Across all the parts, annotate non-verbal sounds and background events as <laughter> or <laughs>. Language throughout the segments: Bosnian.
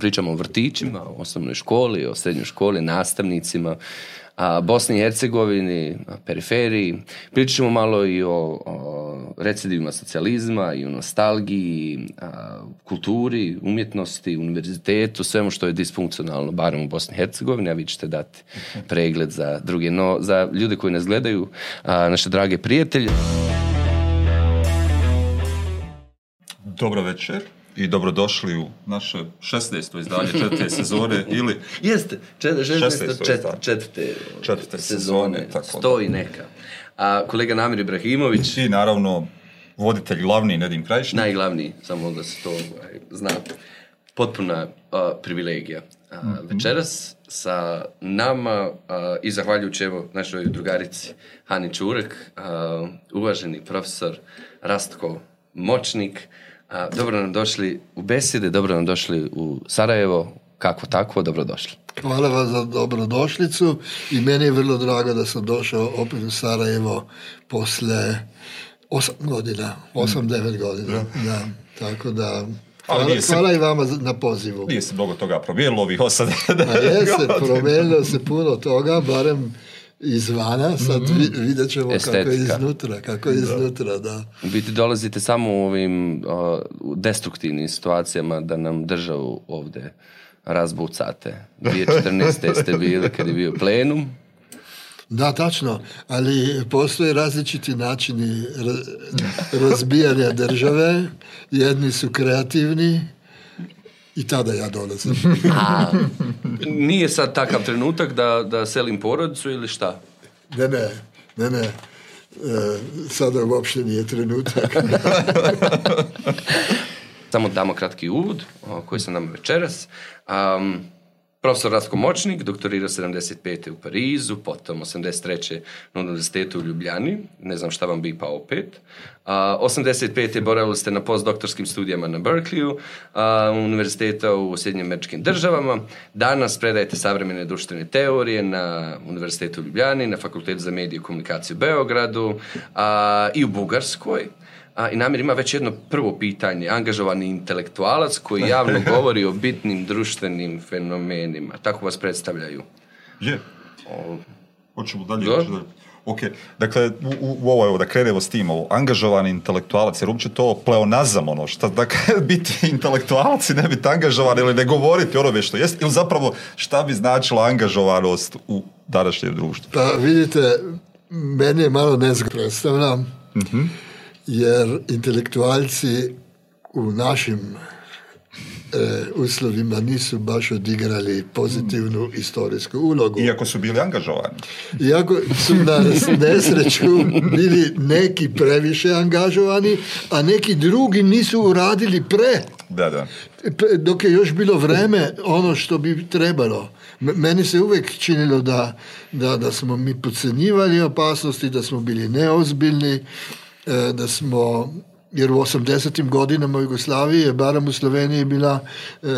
Pričamo o vrtićima, o osnovnoj školi, o srednjoj školi, nastavnicima, a Bosni i Hercegovini, periferiji. Pričamo malo i o, recidivima socijalizma i o nostalgiji, a, kulturi, umjetnosti, univerzitetu, svemu što je disfunkcionalno, barem u Bosni i Hercegovini, a vi ćete dati pregled za druge. No, za ljude koji nas gledaju, a, naše drage prijatelje. Dobro večer i dobrodošli u naše 16. izdanje četvrte <laughs> sezone ili... Jeste, Četvrte, sezone, sto i neka. A kolega Namir Ibrahimović... I naravno voditelj glavni Nedim Krajišnik. Najglavniji, samo da se to ovaj, zna. Potpuna privilegija. Mhm. Večeras sa nama i zahvaljujući evo našoj drugarici Hani Čurek, uvaženi profesor Rastko Močnik, dobro nam došli u besede, dobro nam došli u Sarajevo, kako takvo, dobrodošli. Hvala vam za dobrodošlicu i meni je vrlo drago da sam došao opet u Sarajevo posle 8 godina, 8-9 mm. godina. tako da Hvala, ali i vama na pozivu. Nije se mnogo toga promijenilo ovih osam. A pa <laughs> promijenilo se puno toga, barem izvana, sad mm vidjet ćemo kako je iznutra, kako je iznutra, da. biti dolazite samo u ovim destruktivnim situacijama da nam državu ovdje razbucate. 2014. <laughs> ste bili kad je bio plenum. Da, tačno, ali postoje različiti načini razbijanja države. Jedni su kreativni, i tada ja dolazim. <laughs> A, nije sad takav trenutak da, da selim porodicu ili šta? Ne, ne, ne, ne. E, sada uopšte nije trenutak. <laughs> Samo damo kratki uvod koji sam nam večeras. Um, Profesor Ratko Močnik, doktorirao 75. u Parizu, potom 83. na Univerzitetu u Ljubljani, ne znam šta vam bi pa opet. A, 85. boravili ste na postdoktorskim studijama na Berkeleyu, Univerziteta u Sjedinjim američkim državama. Danas predajete savremene društvene teorije na Univerzitetu u Ljubljani, na Fakultetu za medije i komunikaciju u Beogradu i u Bugarskoj a, i namjer ima već jedno prvo pitanje. Angažovani intelektualac koji javno <laughs> govori o bitnim društvenim fenomenima. Tako vas predstavljaju. Je. Hoćemo dalje. Do? Ok, dakle, u, u ovo, evo, da krenemo s tim, ovo, angažovani intelektualac, jer uopće to pleonazam, ono, šta, dakle, <laughs> biti intelektualac i ne biti angažovan ili ne govoriti ono što jest, ili zapravo šta bi značila angažovanost u današnjem društvu? Pa, vidite, meni je malo nezgodno predstavljam, mhm. jer intelektualci v našem eh, uslovima niso baš odigrali pozitivno istorijsko ulogo. Iako so bili angažovani. Iako so na nesreču bili neki previše angažovani, a neki drugi niso uradili pre. Da, da. Dok je još bilo vreme, ono što bi trebalo. Meni se je uvek činilo da, da, da smo mi podcenjivali opasnosti, da smo bili neozbiljni, E, da smo jer u 80. godinama u Jugoslaviji je barem u Sloveniji bila, e,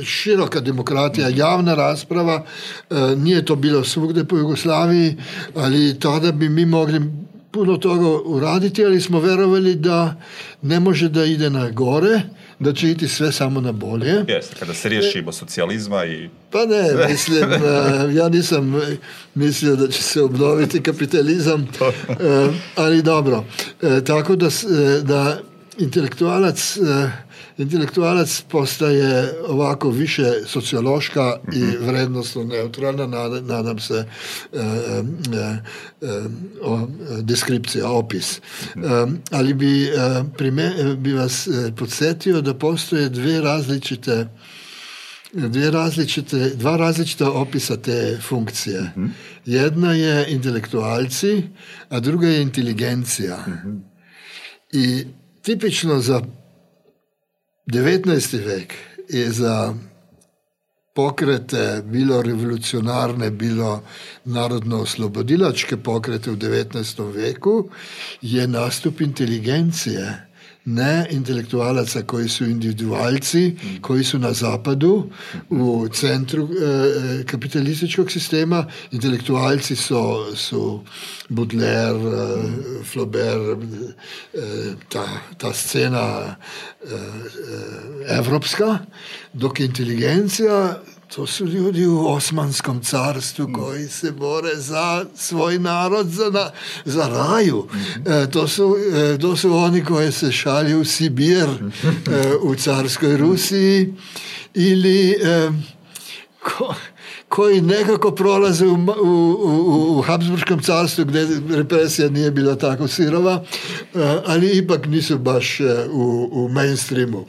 e, široka demokratija, javna rasprava, nije to bilo svugde po Jugoslaviji, ali tada bi mi mogli puno toga uraditi, ali smo verovali da ne može da ide na gore, da će iti sve samo na bolje. Yes, kada se riješimo e, socijalizma i... Pa ne, mislim, <laughs> eh, ja nisam mislio da će se obnoviti kapitalizam, <laughs> eh, ali dobro. Eh, tako da, da intelektualac intelektualec postaje ovako više sociološka mm -hmm. in vrednostno neutralna, nadam se, eh, eh, eh, deskripcija, opis. Mm -hmm. eh, ali bi, eh, prime, bi vas e, podsjetil, da postoje dve različite, dve različite, dva različita opisa te funkcije. Mm -hmm. Jedna je intelektualci, a druga je inteligencija. Mm -hmm. In tipično za 19. vek je za pokrete bilo revolucionarne, bilo narodno-osvobodilačke pokrete v 19. veku, je nastup inteligencije ne intelektualaca koji su individualci, koji su na zapadu, u centru e, kapitalističkog sistema. Intelektualci su, su Baudelaire, e, Flaubert, e, ta, ta scena e, e, evropska, dok inteligencija To so ljudje v Osmanskem carstvu, ki se bore za svoj narod, za, na, za raju. E, to, so, e, to so oni, ki se šalijo v Sibir, e, v carski Rusiji. Ili, e, ko, ko je nekako prolazil v, v, v, v Habsburškem carstvu, kjer represija ni bila tako sirova, e, ali ipak niso baš v, e, v mainstreamu.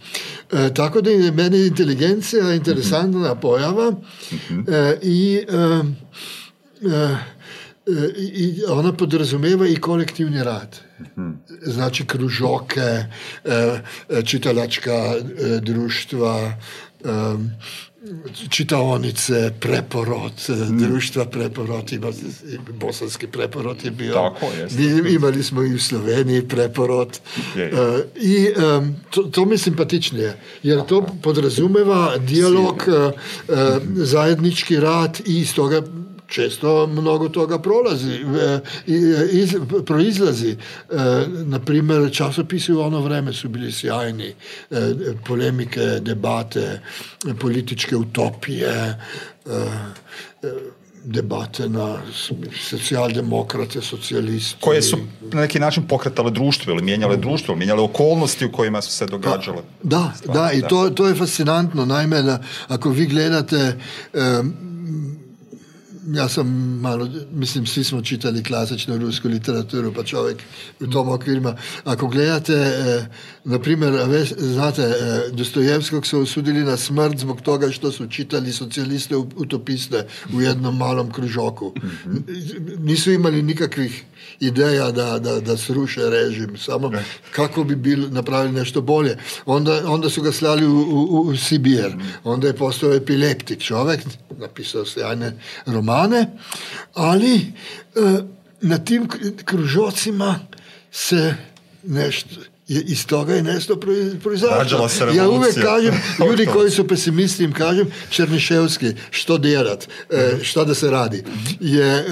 E, tako da je meni inteligencija interesantna uh -huh. pojava uh -huh. in ona podrazumeva in kolektivni rad. Znači, kružoke, čitalačka društva čitavnice, preporod, eh, društva preporod, ima, eh, bosanski preporod je bil. Mi imeli smo jih v Sloveniji preporod. Uh, in, um, to, to mi je simpatičnije, jer to podrazumeva dialog, uh, zajednički rad in iz tega. često mnogo toga prolazi e, e, iz, proizlazi e, na primjer časopisi u ono vreme su bili sjajni polemike, debate političke utopije debate na socijaldemokrate, socijaliste. Koje su na neki način pokretale društvo ili mijenjale društvo, mijenjale okolnosti u kojima su se događale. Pa, da, da, i To, to je fascinantno. Naime, ako vi gledate um, Jaz sem malo, mislim, vsi smo čitali klasično rusko literaturo, pa človek v tom okvirima. Ako gledate, eh, naprimer, veš, znate, eh, Dostojevsko so usudili na smrt zbog toga, što so čitali socialiste utopiste v jednom malom kružoku. Mhm. Niso imali nikakvih ideja, da, da, da sruši režim, samo ja. kako bi bil napravil nešto bolje. Onda, onda so ga slali v, v, v Sibir, onda je postal epileptik človek, napisal sejne romane. Ali eh, na tim kružocima se nekaj. je, iz toga je nešto proizašlo. Ja uvijek kažem, <laughs> ljudi koji su pesimisti im kažem, Černiševski, što djerat, što e, mhm. šta da se radi. Je e,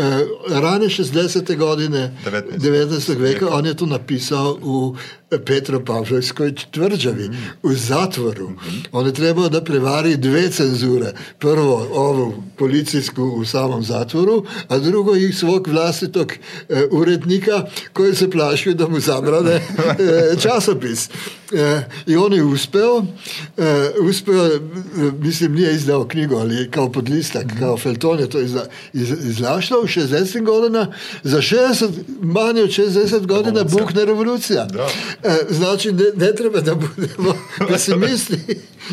rane 60. godine 19. 19. on je to napisao u Petro Pavlovskoj tvrđavi u zatvoru. On je trebao da prevari dve cenzure. Prvo ovu policijsku u samom zatvoru, a drugo i svog vlastitog e, urednika koji se plašio da mu zabrane e, časopis. E, I on je uspeo, e, uspeo, e, mislim nije izdao knjigu, ali kao podlistak, kao Felton je to izla, iz, izlašlo u 60 godina, za 60, manje od 60 godina Buhne revolucija. Da. E, znači, ne, ne, treba da budemo <laughs> pesimisti.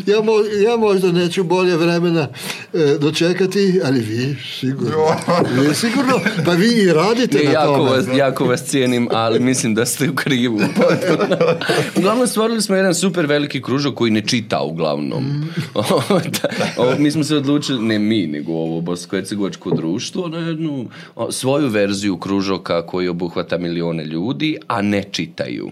Ja, mo, ja možda neću bolje vremena e, dočekati, ali vi sigurno. <laughs> Vi sigurno, pa vi i radite na jako tome. Vas, jako vas cijenim, ali mislim da ste u krivu. <laughs> uglavnom, stvorili smo jedan super veliki kružok koji ne čita uglavnom. Mm. mi smo se odlučili, ne mi, nego ovo bosko društvo, na jednu svoju verziju kružoka koji obuhvata milione ljudi, a ne čitaju.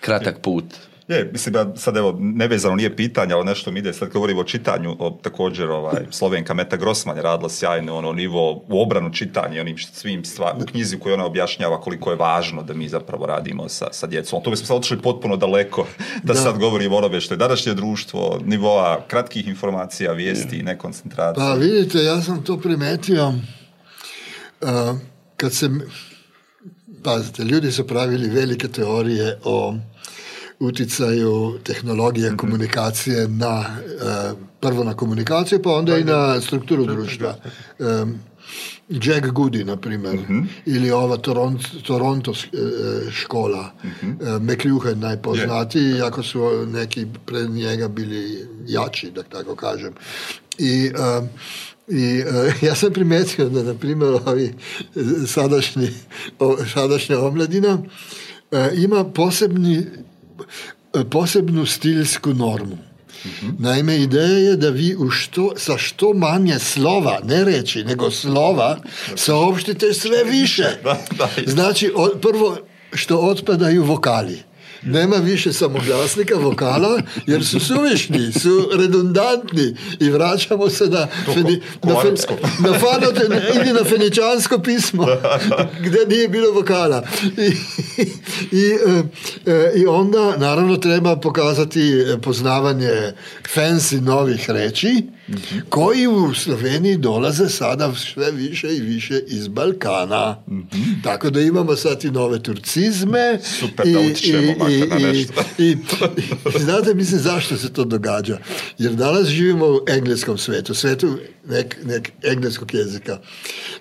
Kratak put. Je, mislim da sad evo, nevezano nije pitanje, ali nešto mi ide, sad kad govorimo o čitanju, o, također ovaj, Slovenka Meta Grossman je radila sjajno ono nivo u obranu čitanja, onim svim stvarima, u knjizi koju ona objašnjava koliko je važno da mi zapravo radimo sa, sa djecom. To bismo sad otišli potpuno daleko, da, sad govorimo o onome što je današnje društvo, nivoa kratkih informacija, vijesti i nekoncentracije. Pa vidite, ja sam to primetio kad se pazite, ljudje so pravili velike teorije o utjecaju tehnologije in komunikacije na eh, prvo na komunikacijo, pa onda i na strukturu društva. Jack Goody, naprimer, uh mhm. -huh. ali ova Toront, Toronto eh, eh, škola, uh mhm. -huh. McLuhan najpoznati, čeprav so neki pred njega bili jači, da tako kažem. In uh, In, e, uh, <laughs> jaz sem primetil, da naprimer ovi e, sadašnji, sadašnja omladina uh, ima posebni, posebno stilsko normo. Uhum. Naime, ideja je, da vi što, sa što manje slova, ne reči, nego slova, saopštite sve više. Ja. Znači, o, prvo, što odpadaju vokali ne ima više samo glasnika, vokala, jer so suvišni, so redundantni in vračamo se na Fenijansko. Na Fenijansko, na Fenijansko pismo, kde <laughs> ni bilo vokala. In, in e, e, onda, naravno, treba pokazati poznavanje fensi novih reči. Uhum. Koji v Sloveniji dolaze sada vse više in više iz Balkana. Uhum. Tako da imamo sad i nove turcizme. Super, da učimo. Znate, mislim, zakaj se to dogaja? Ker danes živimo v engleskem svetu, svetu nekega nek engleskega jezika.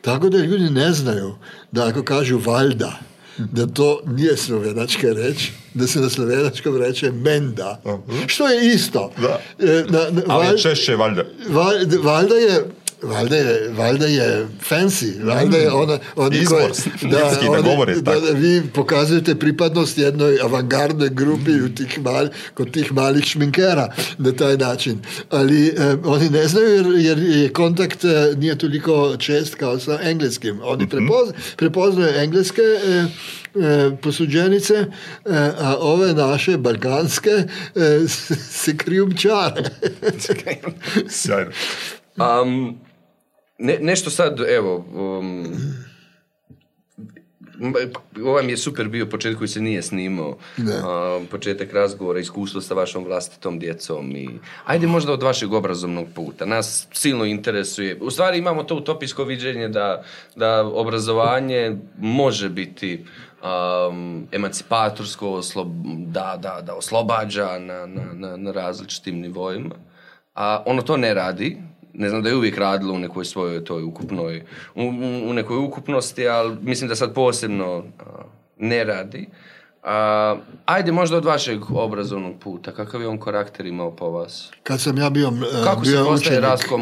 Tako da ljudje ne znajo, da ako kažu valjda, da to ni slovenačka reč, da se na slovenačko reče menda. Uh -huh. Što je isto? Da. E, na, na, valj, Ali češče je valjda? Valjda je. Valde je, valde je fancy, mm. valde je on, on izvor, da, on, da, govori, da, da vi pokazujete pripadnost jednoj avangardne grupi mm. tih mal, kot tih malih šminkera na ta način. Ali eh, oni ne znajo, jer, jer je kontakt eh, nije toliko čest kao s engleskim. Oni mhm. prepoz, prepoznajo engleske eh, eh posuđenice, eh, a ove naše balkanske eh, <laughs> se krijumčare. <laughs> Sjajno. Um, Ne, nešto sad, evo, um, ovaj mi je super bio početak koji se nije snimao. Uh, početak razgovora, iskustvo sa vašom vlastitom djecom i ajde možda od vašeg obrazovnog puta. Nas silno interesuje. U stvari imamo to utopijsko viđenje da, da obrazovanje može biti um, emancipatorsko, da, da, da oslobađa na, na, na, na različitim nivoima. A ono to ne radi, ne znam da je uvijek radilo u nekoj svojoj toj ukupnoj, u, u nekoj ukupnosti, ali mislim da sad posebno ne radi. A, ajde možda od vašeg obrazovnog puta, kakav je on karakter imao po vas? Kad sam ja bio e, Kako bio se postaje Rasko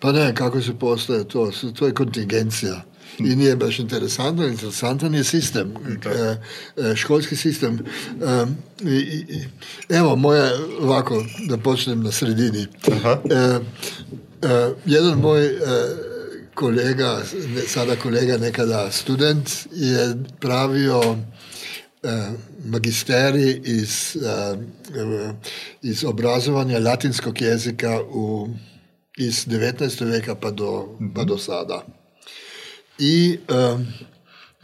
Pa ne, kako se postaje to, to je kontingencija. in je baš interesantno, interesanten je sistem, eh, eh, školski sistem. Eh, evo, moje, ovako, da počnem na sredini. Ehm, eh, eh, jeden moj eh, kolega, sada kolega, nekada študent, je pravil, eh, Magisteri iz, eh, iz obrazovanja latinskega jezika v, iz 19. veka pa do, pa do mhm. sada. I um,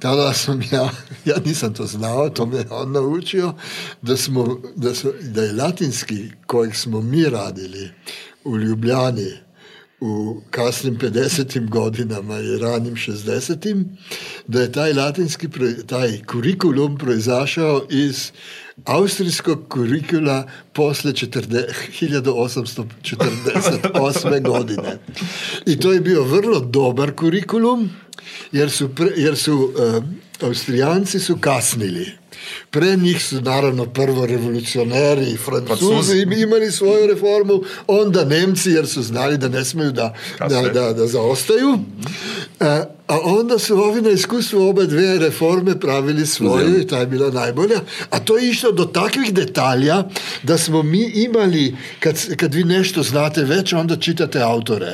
tada sam ja, ja nisam to znao, to me on naučio, da, smo, da, su, da je latinski kojeg smo mi radili u Ljubljani u kasnim 50. godinama i ranim 60. da je taj latinski, taj kurikulum proizašao iz uh, austrijskog kurikula posle četrdeset 1848. godine. I to je bio vrlo dobar kurikulum, jer su, eh, Austrijanci su kasnili Pre njih su naravno prvo revolucioneri i francuzi imali svoju reformu, onda Nemci jer su znali da ne smiju da, zaostaju. E, a, onda su ovi na iskustvu oba dve reforme pravili svoju i ta je bila najbolja. A to je išlo do takvih detalja da smo mi imali, kad, kad vi nešto znate već, onda čitate autore.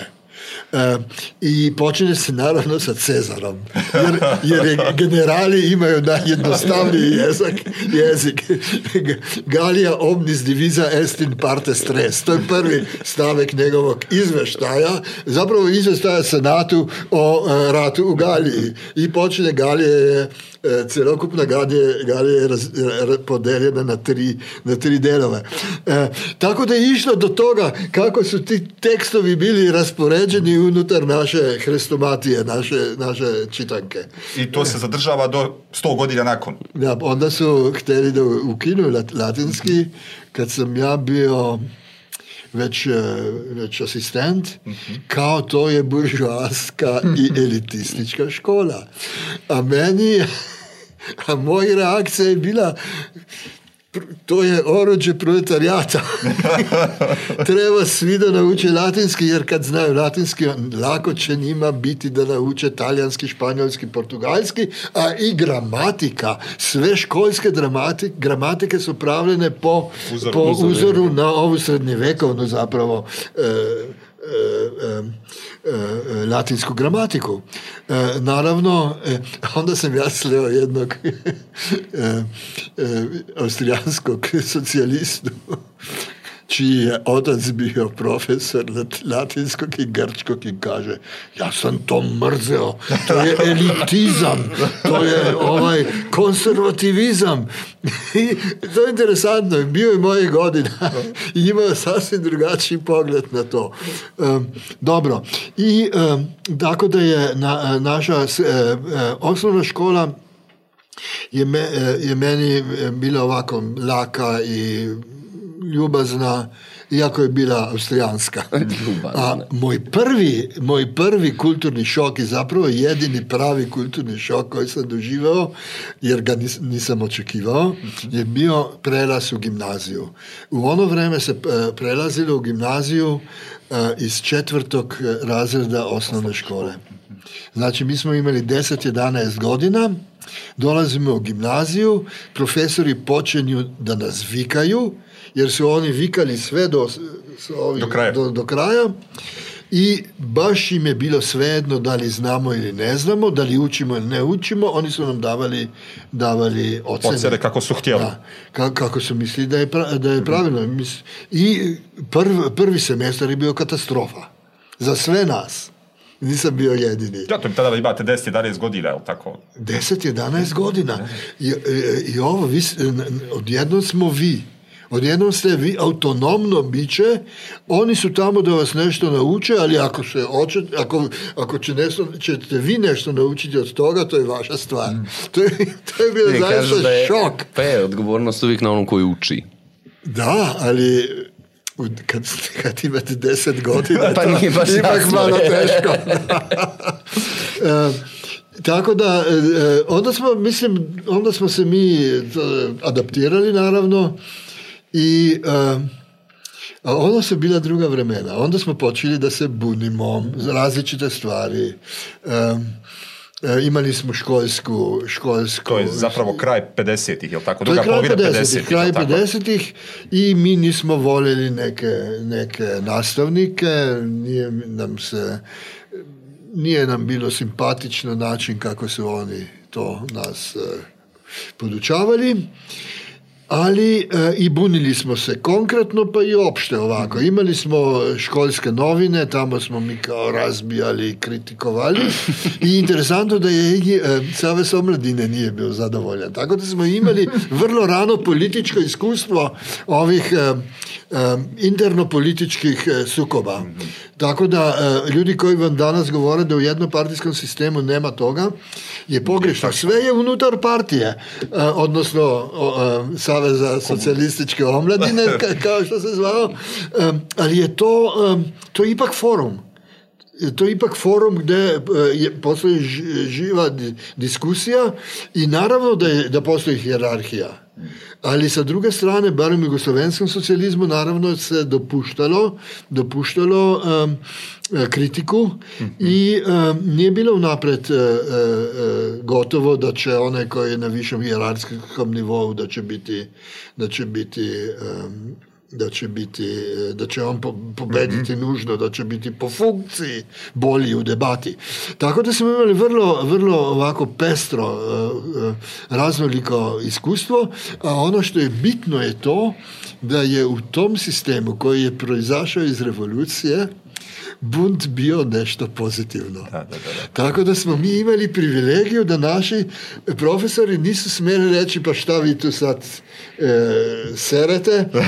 E, I počinje se naravno sa Cezarom, jer, jer je generali imaju najjednostavniji jezik, jezik. Galija omnis divisa est in parte stres. To je prvi stavek njegovog izveštaja, zapravo izveštaja Senatu o e, ratu u Galiji. I počinje Galije eh, celokupna gardija gard je raz, podeljena na tri, na tri delove. Eh, tako da je išlo do tega, kako so ti tekstovi bili razporedjeni unutar naše hrestomatije, naše, naše čitanke. In to se zadržava do 100 godina nakon. Ja, onda so hteli, da ukinu latinski, kad sem jaz bil več, eh, več asistent, uh mhm. -huh. kao to je buržoaska in <laughs> elitistična škola. A meni, <laughs> a moja reakcija je bila, To je orodje proletariata. <laughs> Treba svido naučiti latinski, jer kad znajo latinski, lahko če nima biti, da nauče italijanski, španjolski, portugalski, a i gramatika. Sve školske dramatik, gramatike so pravljene po, Uzor, po vzoru na ovu srednjevekovnu zapravo. E, e, e. Eh, eh, latinsku gramatiku. E, naravno, e, onda sam ja sleo jednog e, <laughs> e, austrijanskog socijalistu čiji je otac bio profesor latinskog i grčkog i kaže, ja sam to mrzeo, to je <laughs> elitizam, to je ovaj konservativizam. I to je interesantno, bio je moje godine i imao sasvim drugačiji pogled na to. Um, dobro, i um, tako da je na, naša uh, uh, osnovna škola je, me, uh, je meni bila ovako laka i ljubezna, jako je bila avstrijanska. A, moj, prvi, moj prvi kulturni šok, in zapravo edini pravi kulturni šok, ki sem doživel, jer ga nis, nisem očekival, je bil prelaz v gimnazijo. V ono vreme se e, prelazilo v gimnazijo e, iz četrtega razreda osnovne škole. Znači, mi smo imeli 10-11 godina. Dolazimo v gimnazijo, profesori počenju, da nas vikajo, jer su oni vikali sve do, kraja. i baš im je bilo svejedno da li znamo ili ne znamo, da li učimo ili ne učimo, oni su nam davali, davali ocene. kako su htjeli. kako su mislili da je, da je pravilno. I prvi semestar je bio katastrofa. Za sve nas. Nisam bio jedini. Ja, to tada imate 10-11 godina, je tako? 10-11 godina. I, i ovo, vi, odjedno smo vi. Odjednom ste vi autonomno biće, oni su tamo da vas nešto nauče, ali ako, se ako, ako će nešto, ćete vi nešto naučiti od toga, to je vaša stvar. Mm. <laughs> To, je, to je bio zaista šok. Pa odgovornost uvijek na onom koji uči. Da, ali kad, kad imate deset <laughs> godina, pa nije baš malo teško. <laughs> Tako da, e, e, onda smo, mislim, onda smo se mi e, adaptirali naravno i uh, ono su bila druga vremena. Onda smo počeli da se bunimo različite stvari. Eh, eh, imali smo školsku, školsku... To je zapravo kraj 50-ih, je tako? 50-ih. Kraj 50-ih i mi nismo voljeli neke, neke nastavnike, nije nam se... Nije nam bilo simpatično način kako su oni to nas podučavali ali e, i bunili smo se konkretno pa i opšte ovako. Imali smo školske novine, tamo smo mi kao razbijali, kritikovali i interesantno da je e, Savez nije bio zadovoljan. Tako da smo imali vrlo rano političko iskustvo ovih interno e, internopolitičkih e, sukoba. Tako da ljudi koji vam danas govore da u jednopartijskom sistemu nema toga je pogrešno. Sve je unutar partije, odnosno sa zavez za socialistične omladine, <laughs> kako se je zvalo. Um, ali je to, um, to je ipak forum? To je ipak forum gde eh, je, postoji živa diskusija i naravno da, je, da postoji hjerarhija. Ali sa druge strane, bar u jugoslovenskom socijalizmu, naravno se dopuštalo, dopuštalo um, kritiku mm -hmm. i um, nije bilo unapred uh, eh, uh, gotovo da će onaj koji je na višem hjerarskom nivou da će biti, da će biti um, da će biti, da će on pobediti mm -hmm. nužno, da će biti po funkciji bolji u debati. Tako da smo imali vrlo, vrlo ovako pestro e, e, raznoliko iskustvo, a ono što je bitno je to da je u tom sistemu koji je proizašao iz revolucije, bunt bio nešto pozitivno. Tako da smo mi imali privilegiju da naši profesori nisu smjeli reći pa šta vi tu sad e, serete, <laughs>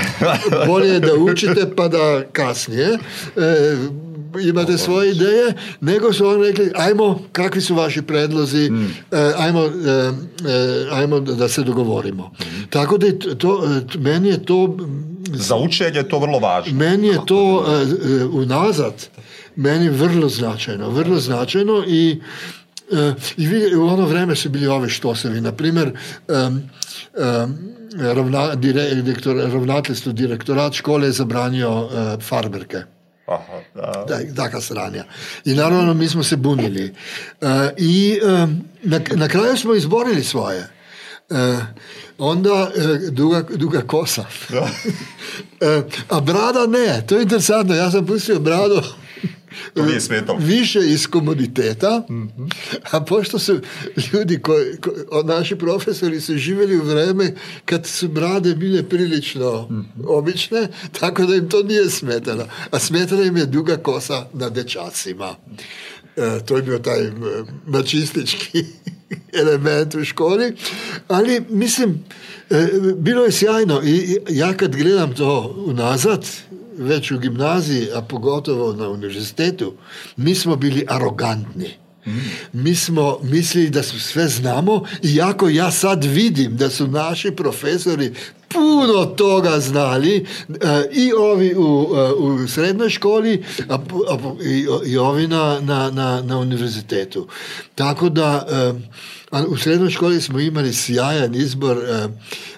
bolje da učite pa da kasnije. E, imate svoje ideje, nego su oni rekli, ajmo, kakvi su vaši predlozi, mm. e, ajmo, e, e, ajmo da se dogovorimo. Mm. Tako da to, meni je to... Za učenje je to vrlo važno. Meni je to unazad, meni vrlo značajno, vrlo značajno i i vi, u ono vrijeme su bili ove štosevi. Naprimjer, um, um, ravna, direktor, direktorat škole je zabranio farberke Aha, da, kaj sranja. In naravno, mi smo se bunili. Uh, in uh, na, na kraju smo izborili svoje. Uh, Uh, onda uh, eh, duga, duga kosa. uh, <laughs> a brada ne, to je interesantno. Jaz sem pustil brado <laughs> više iz komoditeta, uh mhm. -huh. a pošto so ljudi, ko, ko, naši profesori, so živeli v vreme, kad so brade bile prilično uh mhm. -huh. obične, tako da jim to ni smetalo. A smetala jim je duga kosa na dečacima. Uh, to je bil taj mačistički. Uh, <laughs> element v školi. Ali mislim, eh, bilo je sjajno. Ja, kad gledam to nazad, več v gimnaziji, a pogotovo na univerzitetu, mi smo bili arogantni. Mi smo mislili da sve znamo, iako ja sad vidim da su naši profesori puno toga znali e, i ovi u, e, u srednjoj školi i, ovi na, na, univerzitetu. Tako da e, u srednjoj školi smo imali sjajan izbor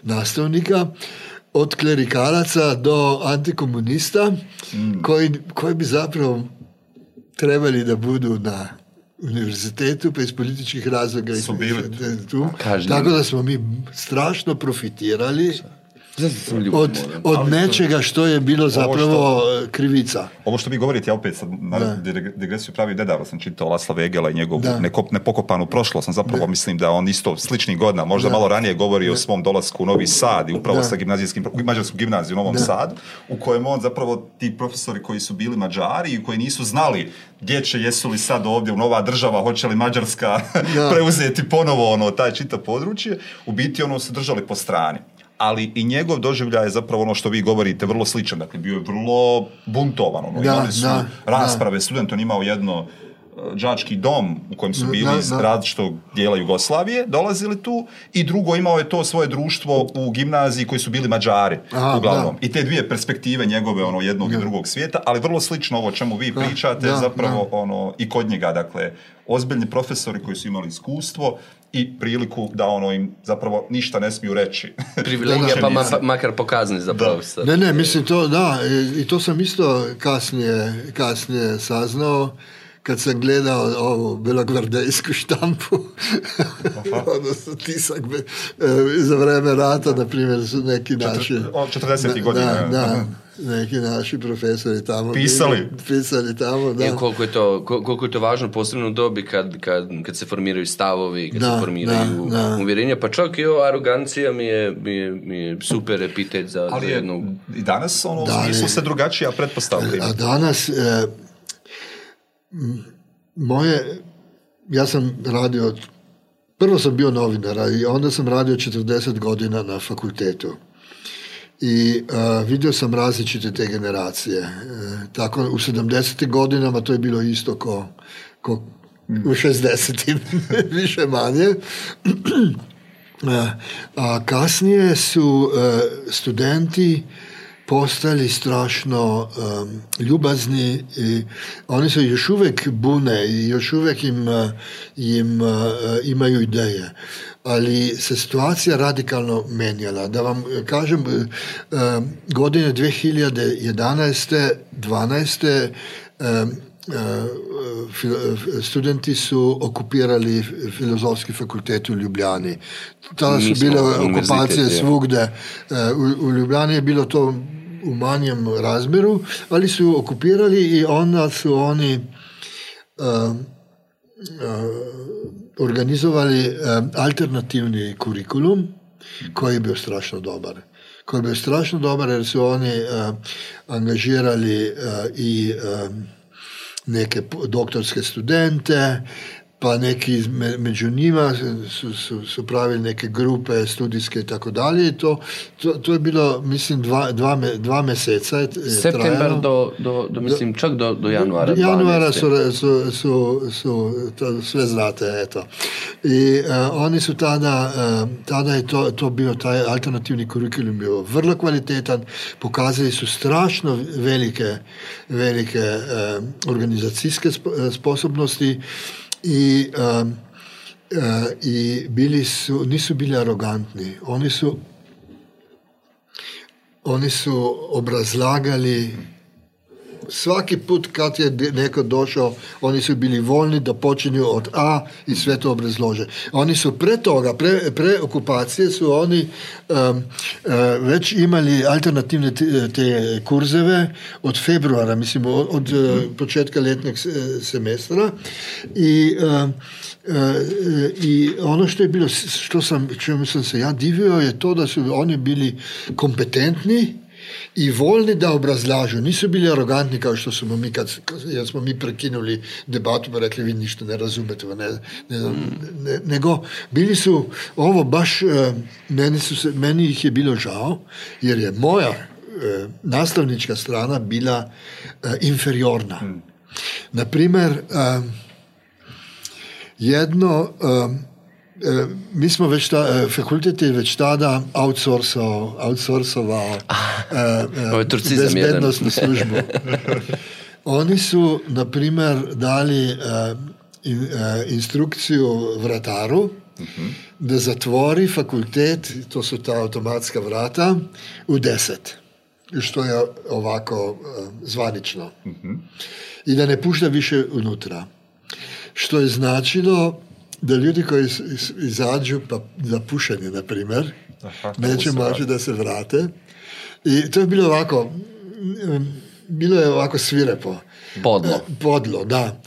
nastavnika od klerikalaca do antikomunista mm. koji, koji bi zapravo trebali da budu na univerzitetu, pa iz političnih razlogov, ki so bili tu. Tako da smo mi strašno profitirali. Vse. od, od nečega što je bilo zapravo e, krivica. Ovo što vi govorite, ja opet sad na digresiju pravi sam čitao Lasla Vegela i njegovu nekop, nepokopanu prošlost sam zapravo, da. mislim da on isto slični godina, možda malo ranije govori o svom dolasku u Novi Sad i upravo sa gimnazijskim, mađarskom gimnaziju u Novom Sadu, u kojem on zapravo ti profesori koji su bili mađari i koji nisu znali gdje će, jesu li sad ovdje u nova država, hoće li Mađarska <laughs> preuzeti ponovo ono, taj čita područje, u biti ono se držali po strani ali i njegov doživljaj je zapravo ono što vi govorite, vrlo sličan. Dakle, bio je vrlo buntovan. Ono. Da, Imali su rasprave, student on imao jedno E, đački dom u kojem su bili iz različitog dijela Jugoslavije dolazili tu i drugo imao je to svoje društvo u gimnaziji koji su bili Mađari uglavnom. I te dvije perspektive njegove ono jednog i drugog svijeta, ali vrlo slično ovo čemu vi pričate zapravo ono i kod njega dakle ozbiljni profesori koji su imali iskustvo i priliku da ono im zapravo ništa ne smiju reći. <laughs> Privilegija pa, makar pokazni za Ne, ne, mislim to da i to sam isto kasnije, kasnije saznao kad sam gledao ovu belogvardejsku štampu, su <laughs> tisak be, e, za vreme rata, na primjer, su neki naši... 40. godina. Da, da, neki naši profesori tamo pisali, bili, pisali tamo da. I koliko, je to, koliko je to važno posebno u dobi kad, kad, kad se formiraju stavovi kad da, se formiraju da, da. uvjerenja pa čak i ova arogancija mi je, mi je, mi je super epitet za, Ali za jednu i danas ono, da, se smislu se drugačija pretpostavljaju. a danas e, moje, ja sam radio, prvo sam bio novinar, i onda sam radio 40 godina na fakultetu. I a, vidio sam različite te generacije. E, tako u 70. godinama to je bilo isto ko, ko u 60. više manje. a, a kasnije su a, e, studenti a, postali strašno um, ljubazni. Oni so još uvijek bune, još uvijek im, im, uh, imaju ideje. Ali se situacija radikalno menjala. Da vam kažem, um, godine 2011. 12. Um, studenti su okupirali filozofski fakultet u Ljubljani. Tada su bile okupacije svugde. E, u Ljubljani je bilo to v manjem razmeru, ali so okupirali in onda so oni uh, uh, organizovali um, alternativni kurikulum, ki je bil strašno dober. Ki je bil strašno dober, ker so oni uh, angažirali uh, in, uh, neke doktorske študente. Uh, pa neki među njima so, so, so pravili neke grupe, študijske in tako dalje. To, to, to je bilo, mislim, dva, dva, dva meseca. September do, do, do, mislim, čak do, do januarja. Do januarja so, so, so, so, so vse znate. In, uh, oni so tada, uh, tada je to, to bil ta alternativni kurikulum, bil vrlo kvaliteten, pokazali so strašno velike, velike uh, organizacijske sposobnosti. Uh, I, um, uh, i bili su, nisu bili arogantni. Oni su, oni su obrazlagali vsaki put, kad je neko došel, oni so bili voljni, da počnejo od A in sve to obrazlože. Oni so pre toga, pre, pre okupacije, so oni um, uh, već imali alternativne te, te kurzeve od februara, mislim, od, od mm. početka letnjeg semestra. I, um, Uh, i ono što je bilo što sam, čemu sam se ja divio je to da su oni bili kompetentni uh, in volni, da obrazlažijo, niso bili arogantni, kot smo mi, ki smo mi prekinuli debato in rekli: Vi ništo ne razumete. Ne, ne, ne, ne, bili so, ovo, baš, eh, meni, so se, meni jih je bilo žal, ker je moja eh, naslovnička strana bila eh, inferiorna. Hmm. Naprimer, eh, jedno. Eh, Uh, mi smo več, ta, uh, eh, fakulteti več tada outsourcovali uh, ah, uh, eh, <laughs> bezbednostno službo. <laughs> Oni so, na primer, dali uh, in, uh, instrukcijo vrataru, uh mhm. -huh. da zatvori fakultet, to so ta avtomatska vrata, v deset. Už to je ovako uh, zvanično. Uh mhm. -huh. In da ne pušča više vnutra. Što je značilo, da ljudi, ko iz, iz, izađu za pušenje, naprimer, Aha, neče moči, da se vrate. In to je bilo ovako, bilo je ovako svirepo. Podlo. E, podlo, da.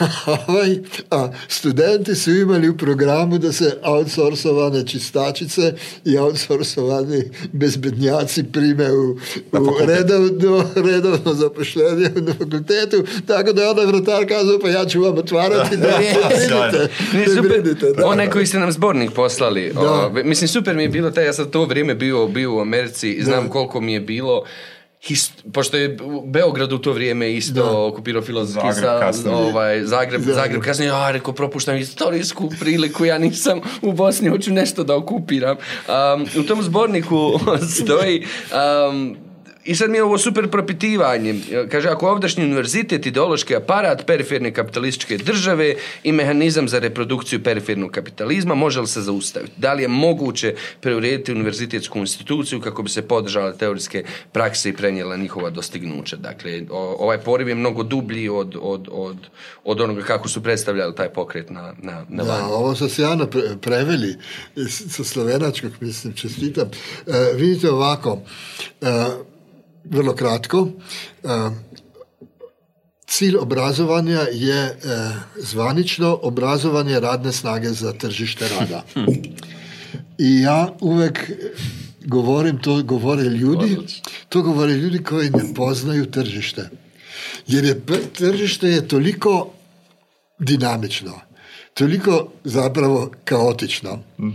<laughs> Ovaj, a studenti su imali u programu da se outsourcovane čistačice i outsourcovani bezbednjaci prime u, u redovno, redovno zapošljenje na fakultetu, tako da je onda vratar kazao, pa ja ću vam otvarati, <laughs> da, da, brinite. Onaj koji ste nam zbornik poslali, mislim super mi je bilo taj, ja sam to vrijeme bio, bio u Americi, znam koliko mi je bilo, Hist, pošto je Beograd u to vrijeme isto okupirao filozofski Zagreb, ovaj, Zagreb, Zagreb, Zagreb kasnije, a rekao propuštam istorijsku priliku, ja nisam u Bosni, hoću nešto da okupiram. Um, u tom zborniku <laughs> stoji i sad mi je ovo super propitivanje. E, kaže, ako ovdašnji univerzitet, ideološki aparat, periferne kapitalističke države i mehanizam za reprodukciju perifernog kapitalizma, može li se zaustaviti? Da li je moguće preurediti univerzitetsku instituciju kako bi se podržala teorijske prakse i prenijela njihova dostignuća? Dakle, ovaj poriv je mnogo dublji od, od, od, od onoga kako su predstavljali taj pokret na, na, na da, ovo se sjajno pre, preveli sa slovenačkog, mislim, čestitam. E, vidite ovako, e, zelo kratko. Eh, cilj obrazovanja je eh, zvanično obrazovanje radne snage za tržište rada. Hm. In ja, uvek govorim, to govore ljudi, to govore ljudi, ki ne poznajo tržište. Jer je tržište je toliko dinamično, toliko zapravo kaotično. Mhm.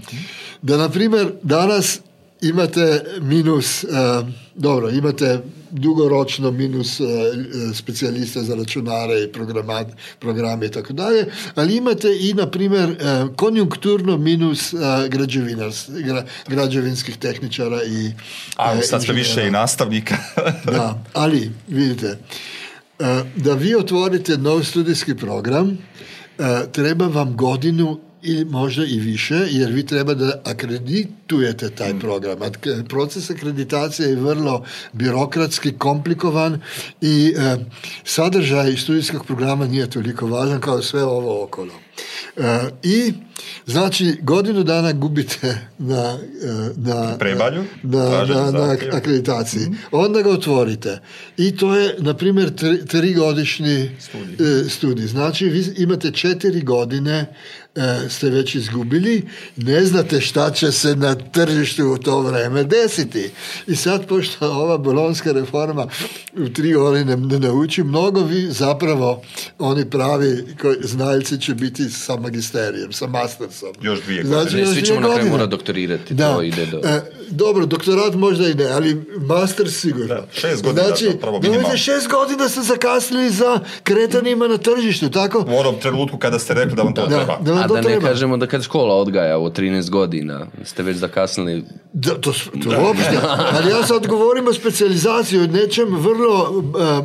Da, naprimer, danes imate minus, uh, dobro, imate dolgoročno minus uh, specialiste za računare, programe in tako dalje, ali imate in naprimer uh, eh, konjunkturno minus uh, gra, građevinskih tehničara in. Ali uh, ste više in nastavnika? <laughs> da, ali vidite, uh, da vi otvorite nov študijski program, uh, treba vam godinu i možda i više, jer vi treba da akreditujete taj mm. program. Proces akreditacije je vrlo birokratski, komplikovan i e, sadržaj studijskog programa nije toliko važan kao sve ovo okolo. E, I znači godinu dana gubite na, e, na, na, akreditaciji. Mm-hmm. Onda ga otvorite. I to je, na primjer, tri studij. studij. Znači, vi imate četiri godine E, ste već izgubili, ne znate šta će se na tržištu u to vreme desiti. I sad, pošto ova bolonska reforma u tri oni ne, ne nauči mnogo, vi zapravo oni pravi koji, znalci će biti sa magisterijem, sa mastersom. Još dvije znači, godine. Svi ćemo na kraju mora doktorirati. Da. To ide do... E, dobro, doktorat morda ne, ali master, sigurno. Šest godina, znači, pravo, ne, šest godina ste zakasnili za kretanje na tržištu. Tako? Moram trenutku, kada ste rekli, da vam to da, treba. Da, da, to A da ne treba. kažemo, da kad škola odgaja od 13 godina, ste već zakasnili. Da, to to da. Uopšte, ali ja sad govorim o specializaciji, o nečem vrlo uh,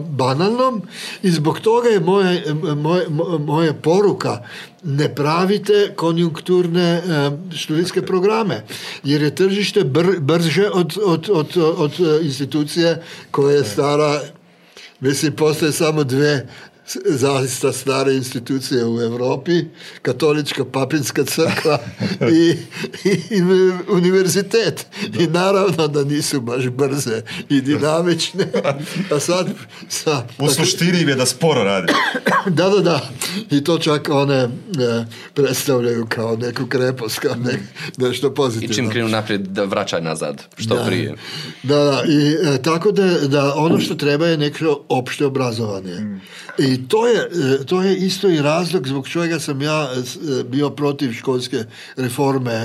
banalnom i zbog toga je moja, moja, moja poruka ne pravite konjunkturne eh, študijske programe, jer je tržište br, brže od, od, od, od eh, institucije, ko je stara, mislim, postoje samo dve zaista stare institucije u Europi, katolička papinska crkva <laughs> i, univerzitet. I naravno da nisu baš brze i dinamične. <laughs> A sad... Sa, pa je da sporo radi. <coughs> Da, da, da. I to čak one ne, predstavljaju kao neku krepost, kao ne, nešto pozitivno. I čim krenu naprijed, da vraćaj nazad, što da. prije. Da, da. I, e, tako da, da ono što treba je neko opšte obrazovanje. Mm. I In to je, e, to je isto in razlog, zbog čega sem ja e, e, bil proti školske reforme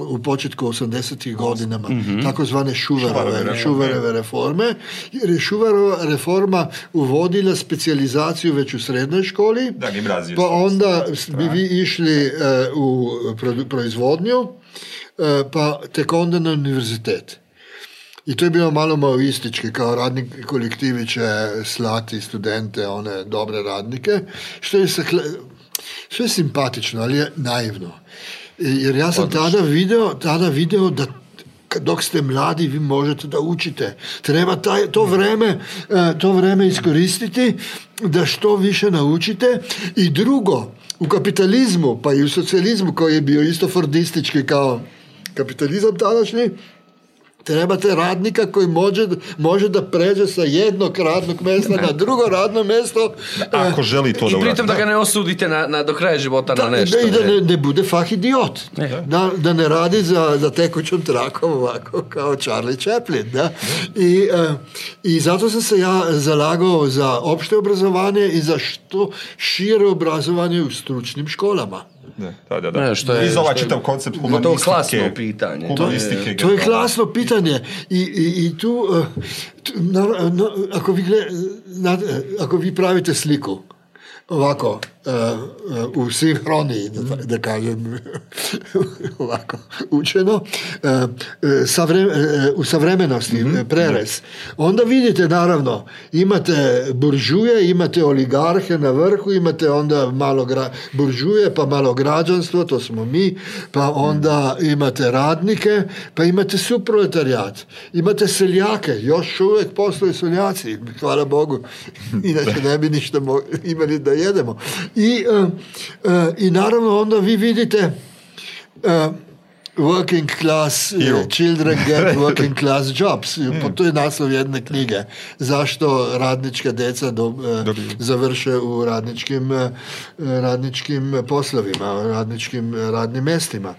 v začetku 80-ih godina, mm -hmm. tako zvane Šuvarove, Šuvarove reforme. Je Šuvarova reforma uvodila specializacijo več v srednji šoli, pa onda bi vi išli v proizvodnjo, pa tek onda na univerzitete. In to je bilo malo maoistično, kot radni kolektivi, če slati študente, one dobre radnike. Vse je simpatično ali je naivno. Jer jaz sem tada videl, tada videl, da dok ste mladi, vi možete da učite. Treba taj, to, vreme, eh, to vreme izkoristiti, da što više naučite. In drugo, v kapitalizmu, pa in v socializmu, ko je bil isto fordistički kot kapitalizem današnji. Trebate radnika koji može, može da pređe sa jednog radnog mjesta na drugo radno mesto. ako želi to I da I pritom da ga ne osudite na, na, do kraja života na nešto. Da, I da ne, bude fah idiot. Da, da ne radi za, za tekućom trakom ovako kao Charlie Chaplin. Da? I, eh, I zato sam se ja zalagao za opšte obrazovanje i za što šire obrazovanje u stručnim školama. Ne, da, da, da. Ne, što je, čitav koncept humanistike. To je klasno pitanje. To je, to je klasno pitanje. I, i, i tu, eh, tu na, na, ako, vi gled, na, eh, ako vi pravite sliku, ovako, e, e, u sinhroniji, da, da kažem, <laughs> ovako, učeno, e, u savremenosti, mm Onda vidite, naravno, imate buržuje, imate oligarhe na vrhu, imate onda malo buržuje, pa malo građanstvo, to smo mi, pa onda imate radnike, pa imate suproletarijat, imate seljake, još uvijek postoje seljaci, hvala Bogu, <laughs> inače ne bi ništa imali da jedemo. I, uh, uh, I naravno onda vi vidite uh, working class uh, children get <laughs> working class jobs. Mm. To je naslov jedne knjige. Zašto radnička deca do, uh, završe u radničkim, uh, radničkim poslovima, radničkim uh, radnim mestima.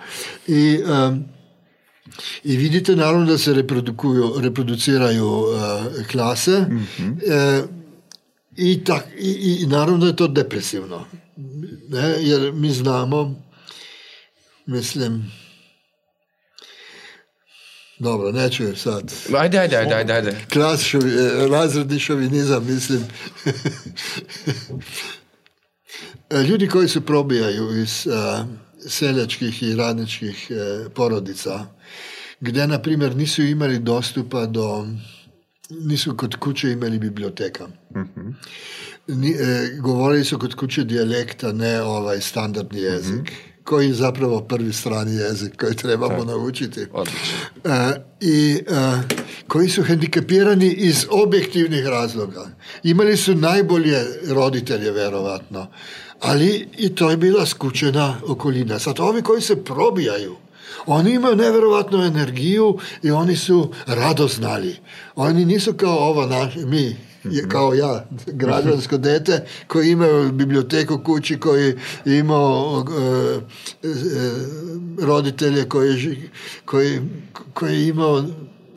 I um, I vidite naravno da se reprodukuju, reproduciraju uh, klase. Mm -hmm. uh, I, tak, i, i naravno je to depresivno. Ne? Jer mi znamo, mislim, dobro, neću sad. Ajde, ajde, ajde, ajde. ajde. E, razredni šovinizam, mislim. <laughs> Ljudi koji se probijaju iz e, seljačkih i radničkih e, porodica, gdje, na primjer, nisu imali dostupa do nisu kod kuće imali biblioteka. mm govorili su kod kuće dijalekta, ne ovaj standardni mhm. jezik, koji je zapravo prvi strani jezik koji trebamo naučiti. E, I e, koji su hendikapirani iz objektivnih razloga. Imali su najbolje roditelje, verovatno. Ali i to je bila skučena okolina. Sad ovi koji se probijaju, Oni imajo neverovatno energijo in oni so rado znali. Oni niso kao ova naš, mi. Je kot ja, gradbensko dete, ko ima biblioteko, kuči, ko ima uh, eh, uh, eh, roditelje, ko ima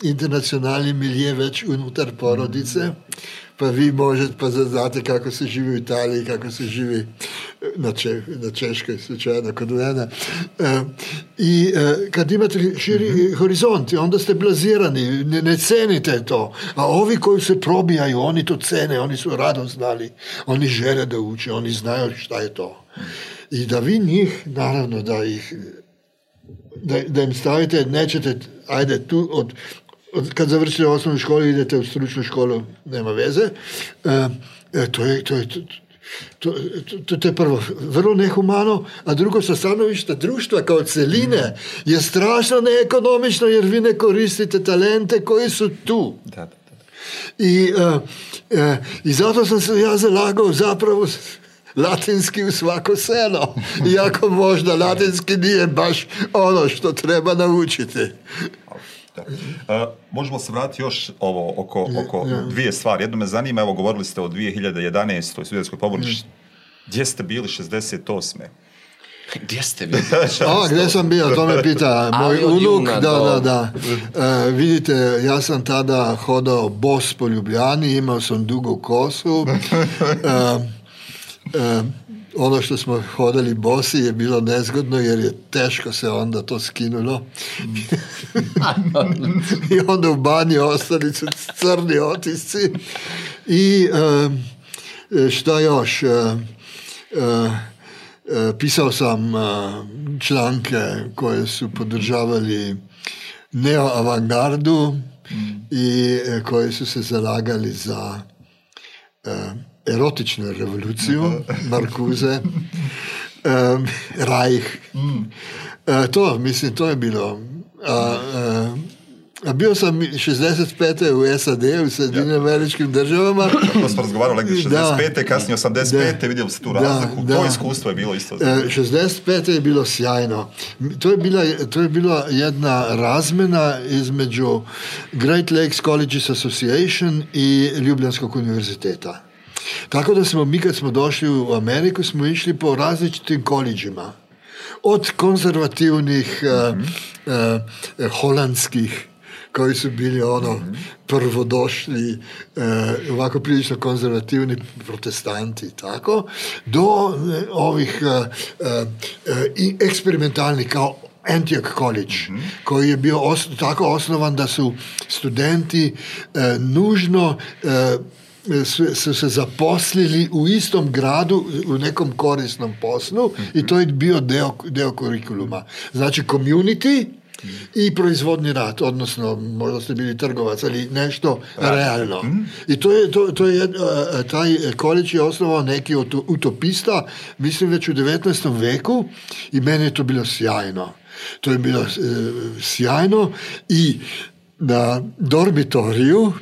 internacionalni milijon več unutar porodice. Mm -hmm pa vi možete pa zaznati, kako se živi v Italiji, kako se živi eh, na, če, na Češkoj, slučajno kot v ena. Uh, eh, in uh, eh, kad imate širi uh mhm. -huh. horizont, ja, onda ste blazirani, ne, ne cenite to. A ovi, ki se probijajo, oni to cene, oni so rado znali, oni žele, da uče, oni znajo, šta je to. Mhm. In da vi njih, naravno, da jih. Da, da jim stavite, nečete, ajde tu od Kad završite osnovno školo, idete v stručno školo, nema veze. E, e, to je, to je, to, to, to, to je prvo, zelo nehumano, a drugo so stanovišta društva kao celine. Je strašno neekonomično, jer vi ne koristite talente, koji so tu. Da, da, da. I, uh, uh, I zato sem se ja zalagal zapravo latinski v svako seno. Iako možda latinski nije baš ono što treba naučiti. Okay. Da. E, možemo se vratiti još ovo oko, oko dvije stvari. Jedno me zanima, evo govorili ste o 2011. studentskoj pobuni. Ja. Mm. Gdje ste bili 68. Gdje ste bili? <laughs> A, gdje sam bio, to me pita moj unuk. Da, da, da. E, vidite, ja sam tada hodao bos po Ljubljani, imao sam dugu kosu. <laughs> E, ono, što smo hodili bosi, je bilo nezgodno, jer je težko se onda to skinulo. Mm. <laughs> I onda u banji ostali su crni otisci. I uh, šta još? Uh, uh, pisao sam uh, članke koje su podržavali neoavangardu mm. i uh, koje su se zalagali za... Uh, erotično revolucijo, Markuze, um, Rajh. Mm. Uh, to, mislim, to je bilo. Uh, uh, Bil sem 65. v SAD, v Sredinem ja. američkim državam. Ko smo razgovarjali, je bilo 65. kasneje 85. videl si tu razliko. To izkustvo je bilo isto. 65. Eh, je bilo sjajno. To je bila, to je bila jedna razmena između Great Lakes College Association in Ljubljanskog univerziteta. Tako da smo mi, ko smo došli v Ameriko, smo išli po različnih koledžih. Od konzervativnih, mm -hmm. uh, uh, holandskih, ki so bili ono, mm -hmm. prvodošli, tako eh, uh, prilično konzervativni protestanti, tako, do uh, ovih uh, eh, uh, eksperimentalnih, kot Antioch College, mm -hmm. ki je bil os tako osnovan, da so študenti uh, nužno. Uh, su se zaposlili u istom gradu u nekom korisnom poslu i to je bio deo, deo kurikuluma. Znači community i proizvodni rad, odnosno možda ste bili trgovac ali nešto realno. Mhm. I to je, eh, eh, taj količ je osnovao neki utopista, mislim već u 19. veku i meni je to bilo sjajno. To je bilo eh, sjajno i na dormitoriju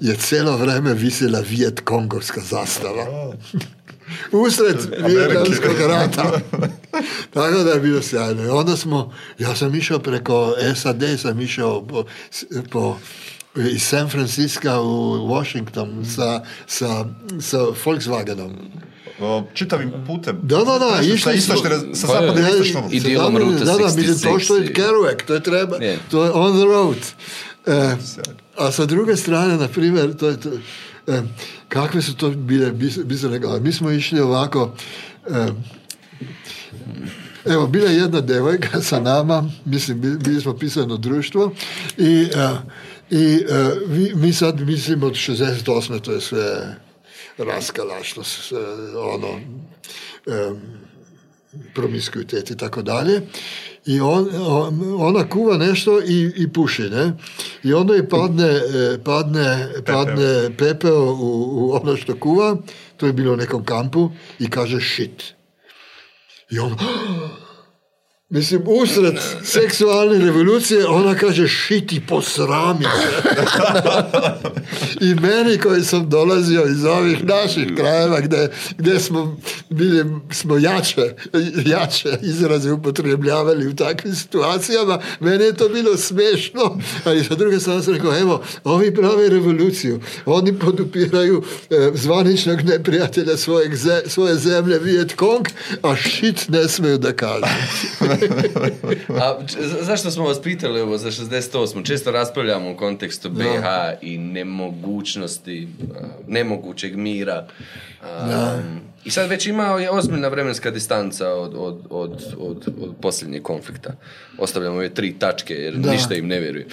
je celo vreme visela vietkongovska zastava. Usred <laughs> vietnamskega rata. Tako da je bilo sjajno. Smo, ja sem išel preko SAD, sem išel po, po, iz San Francisca v Washington s Volkswagenom. Čitavim putem. Da, da, da, išli smo. Sa zapadne istočnom. Idealom ruta 66. Da, da, mislim, to što je Kerouac, to je treba. Yeah. To je on the road. Uh, A sa druge strane, na primer, to je to, eh, kakve su to bile bizarne glave. Mi smo išli ovako, eh, evo, bila je jedna devojka sa nama, mislim, bili smo pisano društvo i, eh, i eh, vi, mi sad mislim od 68. to je sve raskalašno, sve, ono, eh, promiskuitet i tako dalje. i ona kuva nešto i, i puši, ne? I onda je padne, e, padne, padne pepeo u, u ono što kuva, to je bilo u nekom kampu, i kaže shit. I on, Mislim, usred seksualne revolucije, ona kaže, šiti po srami. <laughs> In meni, ko sem dolazil iz ovih naših krajev, kde, kde smo, bili, smo jače, jače izraze upotrebljavali v takšnih situacijah, meni je to bilo smešno. Ali za druge sem rekel, evo, ovi pravi revolucijo, oni podupirajo eh, zvaničnega neprijatelja svoje, zemlje, svoje zemlje, Vietkong, a šit ne smejo, da kažejo. <laughs> A zašto smo vas pitali ovo za 68? Često raspravljamo u kontekstu BH i nemogućnosti, nemogućeg mira. I sad već ima ozbiljna vremenska distanca od, od, od, od, posljednjeg konflikta. Ostavljamo ove tri tačke jer ništa im ne vjeruje.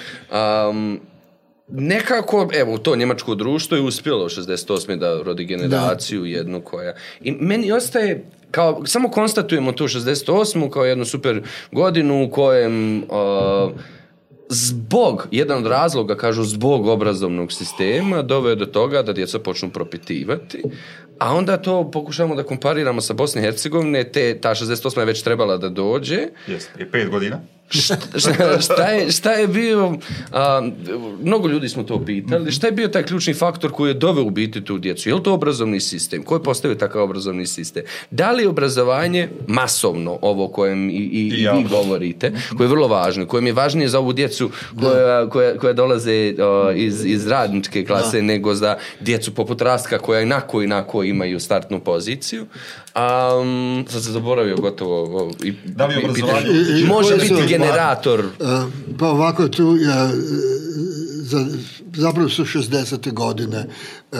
nekako, evo, to njemačko društvo je uspjelo 68. da rodi generaciju jednu koja... I meni ostaje kao, samo konstatujemo tu 68. kao jednu super godinu u kojem... zbog, jedan od razloga, kažu zbog obrazovnog sistema, doveo do toga da djeca počnu propitivati, a onda to pokušavamo da kompariramo sa Bosne i Hercegovine, te, ta 68. je već trebala da dođe. Jeste, je pet godina šta, je, bio, mnogo ljudi smo to pitali, mhm. šta je bio taj ključni faktor koji je doveo u biti tu djecu? Je li to obrazovni sistem? Ko je postavio takav obrazovni sistem? Da li obrazovanje masovno, ovo kojem i, i, vi govorite, koje je vrlo važno, kojem je važnije za ovu djecu koja, koja, koja dolaze iz, iz radničke klase nego za djecu poput Rastka koja inako inako imaju startnu poziciju, Um, sad se zaboravio gotovo. I, da bi obrazovanje... Može biti su, generator. Eh, pa ovako tu je... Ja, eh, za, zapravo su 60. godine uh,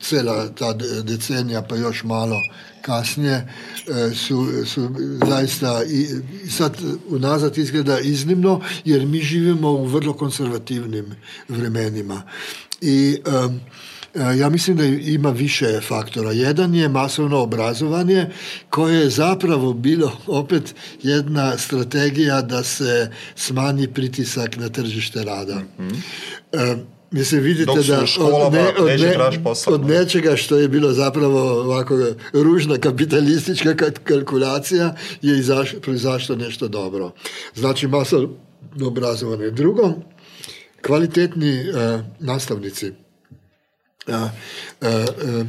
cela ta decenija pa još malo kasnije uh, su, su zaista i sad unazad izgleda iznimno jer mi živimo u vrlo konservativnim vremenima. I... Um, Eh, ja mislim da ima više faktora. Jedan je masovno obrazovanje koje je zapravo bilo <laughs> opet jedna strategija da se smanji pritisak na tržište rada. Mm-hmm. E, Mislim, vidite da od, ne, od, ne, od nečega što je bilo zapravo ovako ružna kapitalistička kalkulacija je proizašlo nešto dobro. Znači, masovno obrazovanje. Drugo, kvalitetni uh, nastavnici. Ja, eh, eh,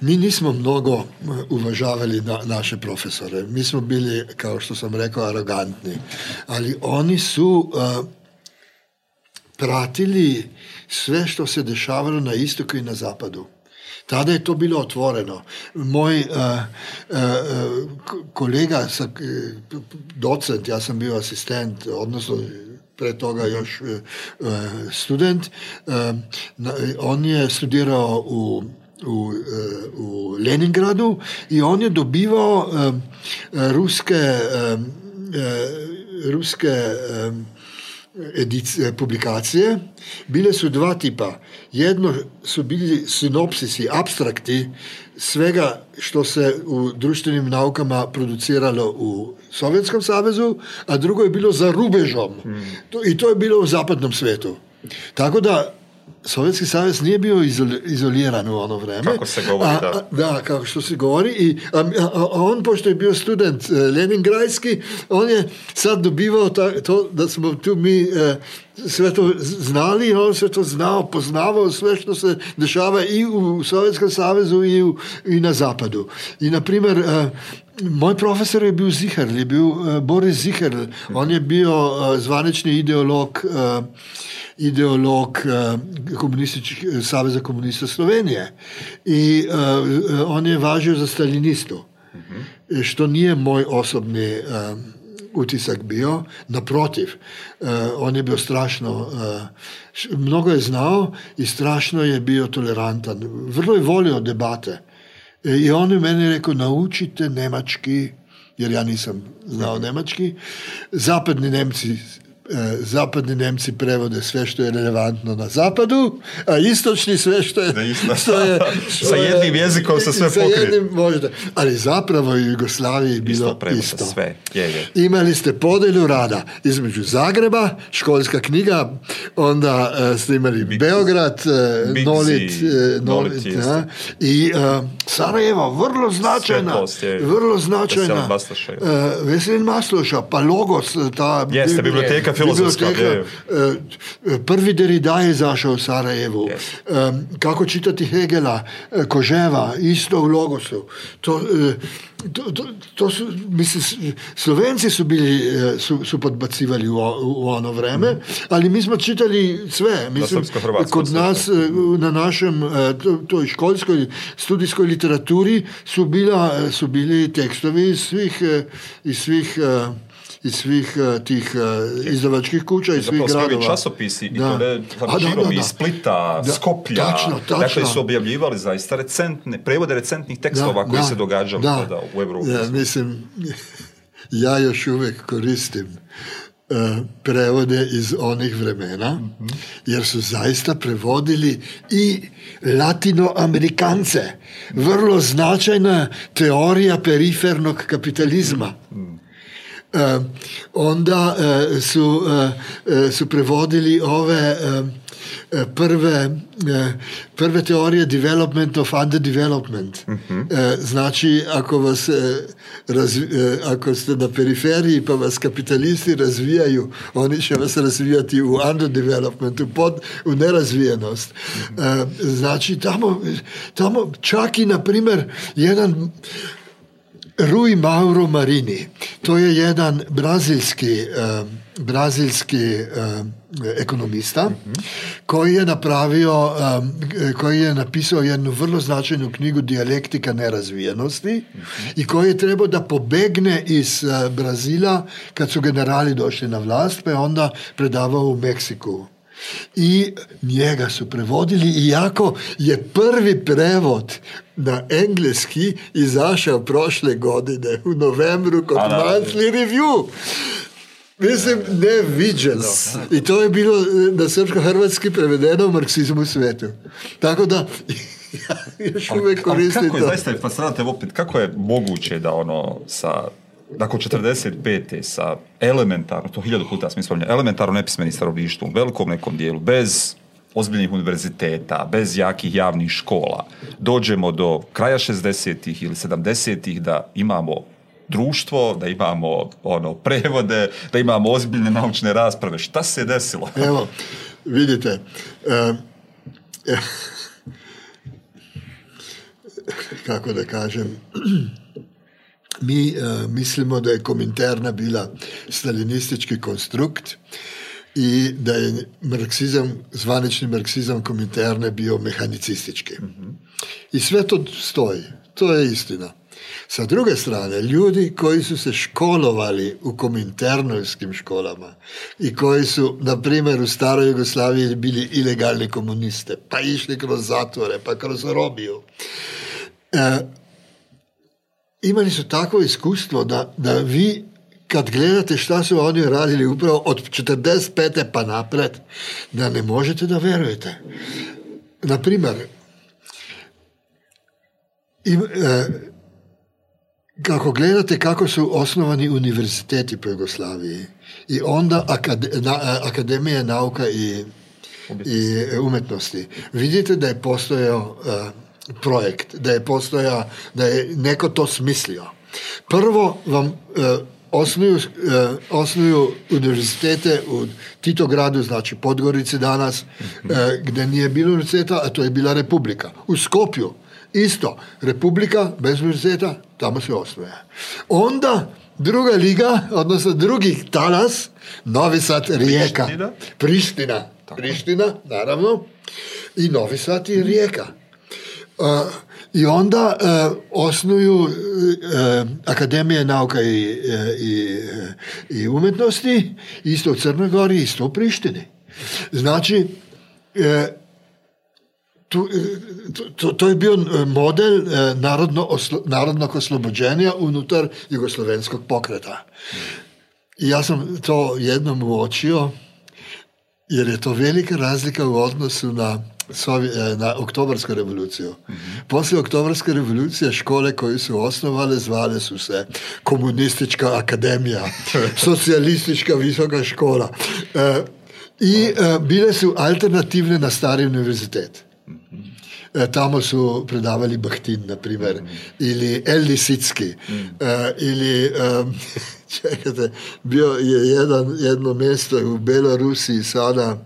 mi nismo mnogo eh, uvažavali na naše profesore, mi smo bili, kao što sam rekao, arogantni. Ali oni su uh, pratili sve što se dešavalo na istoku i na zapadu. Tada je to bilo otvoreno. Moj uh, uh, kolega, docent, ja sam bio asistent, odnosno pre toga još e, e, student. E, on je studirao u u, u Leningradu i on je dobivao ruske ruske edice, publikacije. Bile su dva tipa. Jedno su bili sinopsisi, abstrakti, svega što se u društvenim naukama produciralo u Sovjetskom savezu, a drugo je bilo za rubežom. Mm. I to je bilo u zapadnom svetu. Tako da Sovjetski savez ni bil izoliran v ono vreme. Kako se govori? A, a, da, kako se govori. In, a, a, on, pošto je bil študent eh, Leningradski, on je sad dobival ta, to, da smo tu mi eh, svetu znali, on se to znal, poznaval vse, što se dešava in v Sovjetskem savezu, in, in na zapadu. In naprimer, eh, Moj profesor je bil Ziger, je bil uh, e, Boris Ziger, on je bil uh, e, zvanični ideolog, uh, ideolog uh, Eh, Saveza komunistov Slovenije. In uh, on je važil za stalinistov. Uh -huh. To ni moj osebni um, utisak bil, naprotiv. Uh, on je bil strašno, uh, mnogo je znal in strašno je bil toleranten. Vrlo je volil debate. In on je meni rekel: naučite nemački. Ker ja nisem znal nemački, zapadni Nemci eh, zapadni Nemci prevode vse, što je relevantno na zapadu, a istočni sve, što je. Isto. je s <laughs> jednim jezikom se sve pokriva. Ali zapravo v Jugoslaviji je bilo prevode, isto. Sve. Je, je. Imali ste podelju rada između Zagreba, školska knjiga, onda eh, ste imali Bixi. Beograd, eh, Nolit, eh, Nolit, Nolit i eh, Sarajevo, vrlo značajna. Vrlo značajna. Veselin Masloša. Eh, Veselin Masloša, pa Logos, ta Jeste, biblioteka filozofska. Je, eh, eh, prvi Derida je zašel v Sarajevo, je. kako čitati Hegela, eh, Koževa, isto v Logosu. To, to, to, to so, mislim, Slovenci so bili so, so podbacivali v, v ono vreme, mm. ali mi smo čitali vse, mislim, kot nas na našem to, to školskoj, študijskoj literaturi so, bila, so bili tekstovi iz svih, iz svih iz svih eh, tih eh, izdavačkih kuća, iz svih gradova. časopisi, i da. to ne, da, da, da. iz Splita, da. Skoplja. Tačno, tačno. Dakle, su objavljivali zaista recentne, prevode recentnih tekstova da, koji da, se događali da. u Evropi. Ja, mislim, <laughs> ja još uvijek koristim uh, prevode iz onih vremena, mm-hmm. jer su zaista prevodili i latinoamerikance. Vrlo značajna teorija perifernog kapitalizma. Mm-hmm. Eh, onda eh, su, eh, su prevodili ove prve, prve teorije development of underdevelopment. Uh mhm. -huh. Znači, ako, vas razvi, ako ste na periferiji, pa vas kapitalisti razvijaju, oni će vas razvijati u underdevelopment, u, pod, u nerazvijenost. Uh mhm. -huh. Znači, tamo, tamo čak i, na primer, jedan Rui Mauro Marini, to je eden brazilski, eh, brazilski eh, ekonomista, uh -huh. ki je, eh, je napisal eno zelo značilno knjigo Dialektika nerazvijenosti uh -huh. in ko je treba, da pobegne iz eh, Brazila, kad so generali došli na vlast, pa je onda predaval v Meksiku. i njega su prevodili iako je prvi prevod na engleski izašao prošle godine u novembru kod Monthly Review. Mislim, neviđeno. I to je bilo e, na srpsko-hrvatski prevedeno u marksizmu svetu. Tako da, <laughs> ja još uvijek koristim to. Kako je, zaista opet, kako je moguće da ono sa nakon 45. sa elementarno, to hiljadu puta sam elementarno elementarno nepismenim stanovništvom, u velikom nekom dijelu, bez ozbiljnih univerziteta, bez jakih javnih škola, dođemo do kraja 60. ili 70. da imamo društvo, da imamo ono prevode, da imamo ozbiljne naučne rasprave. Šta se je desilo? <laughs> Evo, vidite, eh, <laughs> kako da kažem, mi uh, mislimo, da je kominterna bila stalinistički konstrukt in da je marksizem, zvanični marksizem kominterne bil mehanicistički. In vse to stoji, to je istina. Sa druge strane, ljudi, ki so se školovali v kominternovskim šolama in ki so, na primer, v staro Jugoslaviji bili ilegalni komuniste, pa išli kroz zatvore, pa kroz robijo. Uh, eh, imeli so tako izkustvo, da, da vi, kad gledate, šta so oni radili, upravo od 45. pa naprej, da ne morete, da verujete. Naprimer, im, eh, kako gledate, kako so osnovani univerziteti po Jugoslaviji in onda akad, na, e, akademije nauka in umetnosti. Vidite, da je postojal. Eh, projekt, da je postoja, da je neko to smislio. Prvo vam eh, osnuju, eh, osnuju univerzitete u Titogradu, znači Podgorici danas, mhm. eh, gdje nije bilo univerziteta, a to je bila republika. U Skopju isto, republika bez univerziteta, tamo se osnuje. Onda druga liga, odnosno drugi talas, Novi Sad, Rijeka, Priština, Priština, Priština naravno, i Novi Sad i Rijeka. Mm. I onda uh, osnuju uh, Akademije nauka i, e, i, i umetnosti isto u Crnoj Gori, isto u Prištini. Znači, uh, tu, to, to je bio model uh, narodno oslo, narodnog oslobođenja unutar jugoslovenskog pokreta. I ja sam to jednom uočio, jer je to velika razlika u odnosu na Sovi, eh, na oktobrsko revolucijo. Posle oktobrske revolucije škole, ko so osnovale, zvale so se komunistička akademija, <laughs> socialistička visoka škola. Eh, in eh, bile so alternativne na stari univerzitet. Tam so predavali Bahtin, naprimer, ali Eli Sitski. <laughs> Bilo je jedno mesto v Belorusiji, sada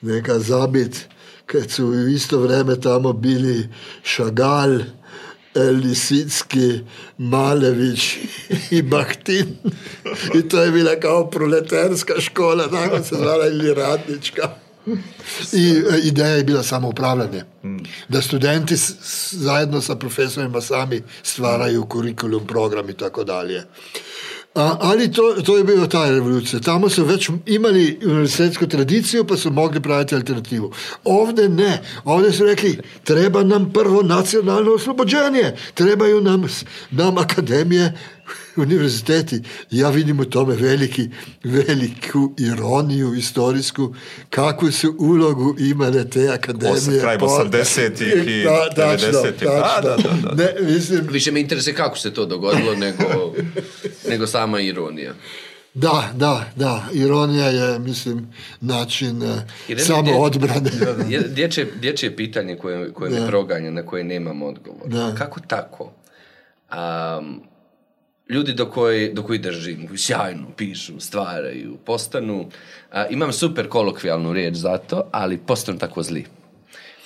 neka zabit ker so v isto vreme tam bili šagal, lisicki, malevič in bahtin. In to je bila kao proletarska škola, tako se zvala Iliradnička. In ideja je bila samo upravljanje. Hmm. Da študenti zajedno s profesorjem sami stvarjajo kurikulum, program in tako dalje. Ali to, to je bila ta revolucija? Tam so več imeli univerzitetsko tradicijo, pa so mogli praviti alternativo. Ovde ne, ovde so rekli, treba nam prvo nacionalno osvobođenje, trebajo nam, nam akademije. <laughs> univerziteti. Ja vidim u tome veliki, veliku ironiju istorijsku, kakvu su ulogu imale te akademije. Kraj 80-ih <laughs> i 90-ih. Da, mislim... Više me interese kako se to dogodilo nego, <laughs> nego sama ironija. Da, da, da. Ironija je, mislim, način eh, samo odbrane. Dječje, dječje pitanje koje, koje me proganja, na koje nemam odgovor. Da. Kako tako? ljudi do koji, do koji držim, sjajno pišu, stvaraju, postanu, imam super kolokvijalnu riječ za to, ali postanu tako zli.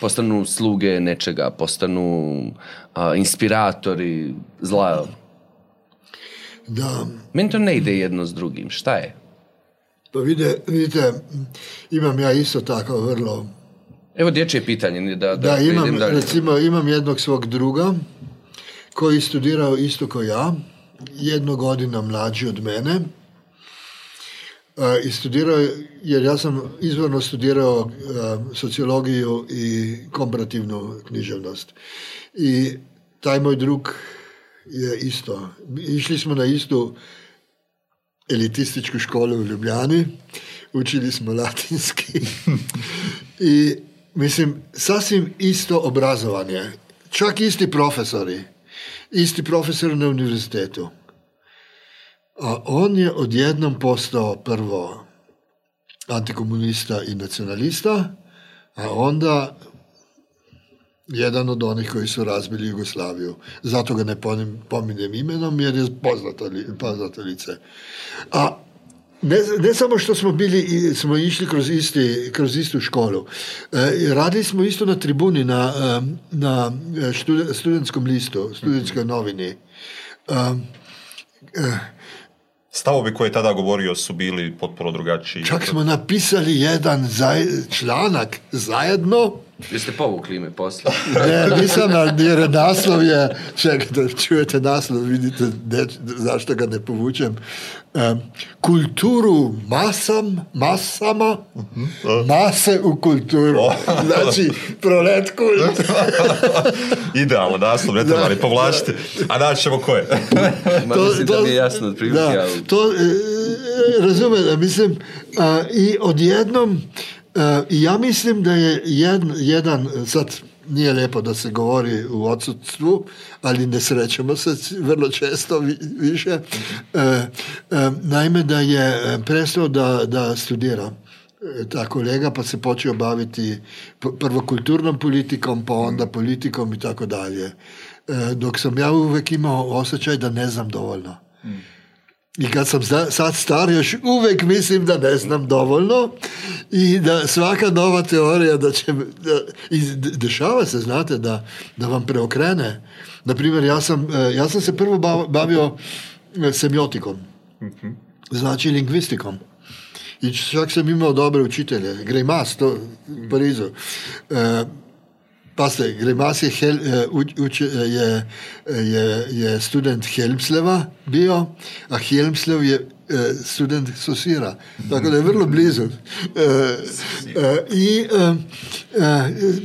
Postanu sluge nečega, postanu inspiratori zla. Da. Meni to ne ide jedno s drugim, šta je? Pa vide, vidite, imam ja isto tako vrlo... Evo dječje pitanje. Da, da, da imam, recimo, imam jednog svog druga koji studirao isto kao ja, eno godino mlajši od mene. E, je, jaz sem izvorno študiral e, sociologijo in komparativno književnost. In taj moj drug je isto. Išli smo na isto elitistično šolo v Ljubljani, učili smo latinski. <laughs> In mislim, sasvim isto obrazovanje, čak isti profesori. isti profesor na univerzitetu. A on je odjednom postao prvo antikomunista i nacionalista, a onda jedan od onih koji su razbili Jugoslaviju. Zato ga ne pominjem imenom jer je poznata, lice. A ne, ne samo što smo bili smo išli kroz, isti, kroz istu školu. E, radili smo isto na tribuni, na, e, e, Studentskom listu, studentskoj mhm. novini. bi koje je tada govorio su bili potpuno drugačiji. Čak smo napisali jedan članak zajedno ste povukli ime posle? <laughs> ne, nisam, jer naslov je, čekajte, čujete naslov, vidite zašto ga ne povučem. Um, kulturu masam, masama, mhm. mase u kulturu. Znači, prolet kult. <laughs> Idealno naslov, ne treba ni povlačiti. A naći ćemo ko je. to, mislim to, da mi je jasno od jednom. Da, to, e, e mislim, i odjednom, E, ja mislim, da je en, jedan, sad nije lepo da se govori u odsutstvu, ali ne srećemo se vrlo često vi, više. E, e, naime, da je e, prestao da, da studira e, ta kolega, pa se počeo baviti prvo kulturnom politikom, pa onda politikom i tako dalje. Dok sam ja uvek imao osjećaj da ne znam dovoljno. Mm. In kad sam sad star, još uvijek mislim da ne znam dovoljno i da svaka nova teorija da će... Da, i dešava se, znate, da, da vam preokrene. Naprimjer, ja sam, e, ja sam se prvo bavio e, semiotikom, mhm. znači lingvistikom. I čak sam imao dobre učitelje, Grimas, to u Parizu. Mm. Pazite, Gremas je, hel, eh, uč, eh, eh, je, je, je študent Helmsleva bio, a Helmslev je študent Sosira. Tako da je zelo blizu.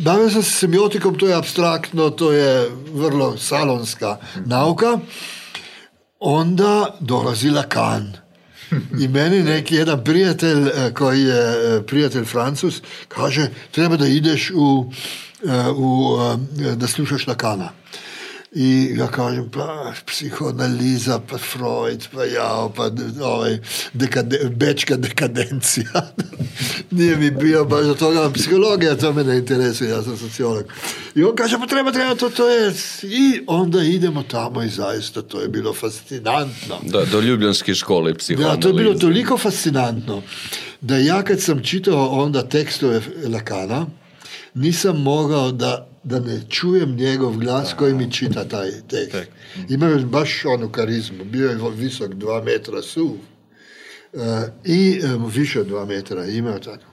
Bavim se s semiotikom, to je abstraktno, to je zelo salonska nauka. Onda dolazila kan. In meni neki en prijatelj, ki je prijatelj Francus, kaže, treba da ideš v. u, e, da slušaš Lakana. I ja kažem, pa psihoanaliza, pa Freud, pa ja, pa ovaj, dekade, bečka dekadencija. <laughs> Nije mi bio baš od toga, psihologija to ne interesuje, ja sam sociolog. I on kaže, pa treba, treba, to, to je. I onda idemo tamo i zaista to je bilo fascinantno. Da, do ljubljanske škole psihoanaliza. Da, to je bilo toliko fascinantno, da ja kad sam čitao onda tekstove Lakana, nisam mogao da, da ne čujem njegov glas koji mi čita taj tekst. Imao je baš onu karizmu, bio je visok dva metra suv eh, i eh, više od dva metra imao tako.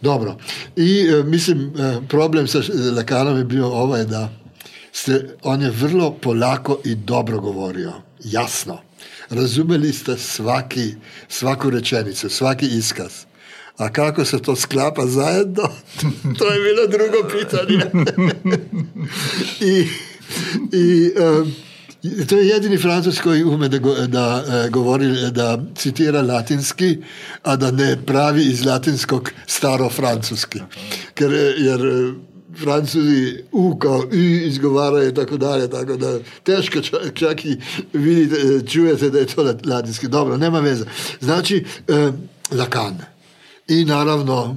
Dobro, i eh, mislim problem sa Lakanom je bio ovaj da ste, on je vrlo polako i dobro govorio, jasno. Razumeli ste svaki, svaku rečenicu, svaki iskaz. A kako se to sklapa zajedno? <laughs> To je bilo drugo pitanje. <laughs> I, i, um, To je edini francoski ume, da, da, eh, govori, da citira latinski, a da ne pravi iz latinskog staro francoski. Ker eh, jer, eh, francuzi uko, i izgovarajo in tako dalje, tako da težko čak i vidite, čujete, da je to latinski. Dobro, nema veze. Znači, eh, Lacan. I naravno,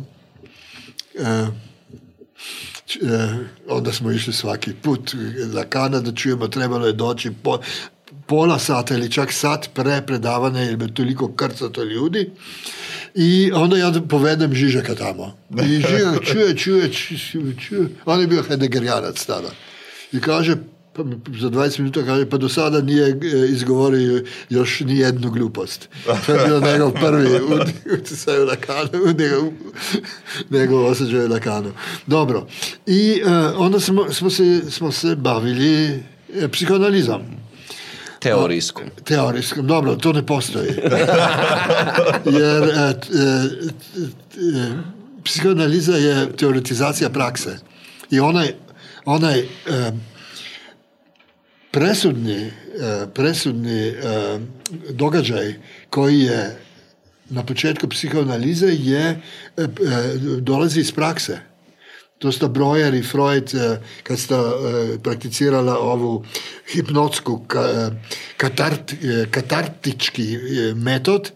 e, e, onda smo išli svaki put za Kanadu, čujemo trebalo je doći pola sata ili čak sat pre predavanja jer je toliko krcato ljudi i onda ja povedem Žižaka tamo. I Žižak čuje, čuje, čuje, čuje. On je bio hedegerjanac tada. I kaže, za 20 minut, ali pa do sada ni eh, izgovoril još ni jednu glupost. To je bilo njegov prvi utisaj u Lakanu, u njegov, njegov osjećaj u Lakanu. Dobro, i uh, eh, onda smo, smo, se, smo se bavili uh, eh, psihoanalizom. Teorijskom. Teorijskom, dobro, to ne postoji. <laughs> Jer uh, t, uh, t, t, uh, psihoanaliza je teoretizacija prakse. I onaj, onaj uh, presudni, eh, presudni eh, događaj koji je na početku psihoanalize je, eh, dolazi iz prakse. To sta Brojer i Freud, kad sta prakticirala ovu hipnotsku katart, katartički metod,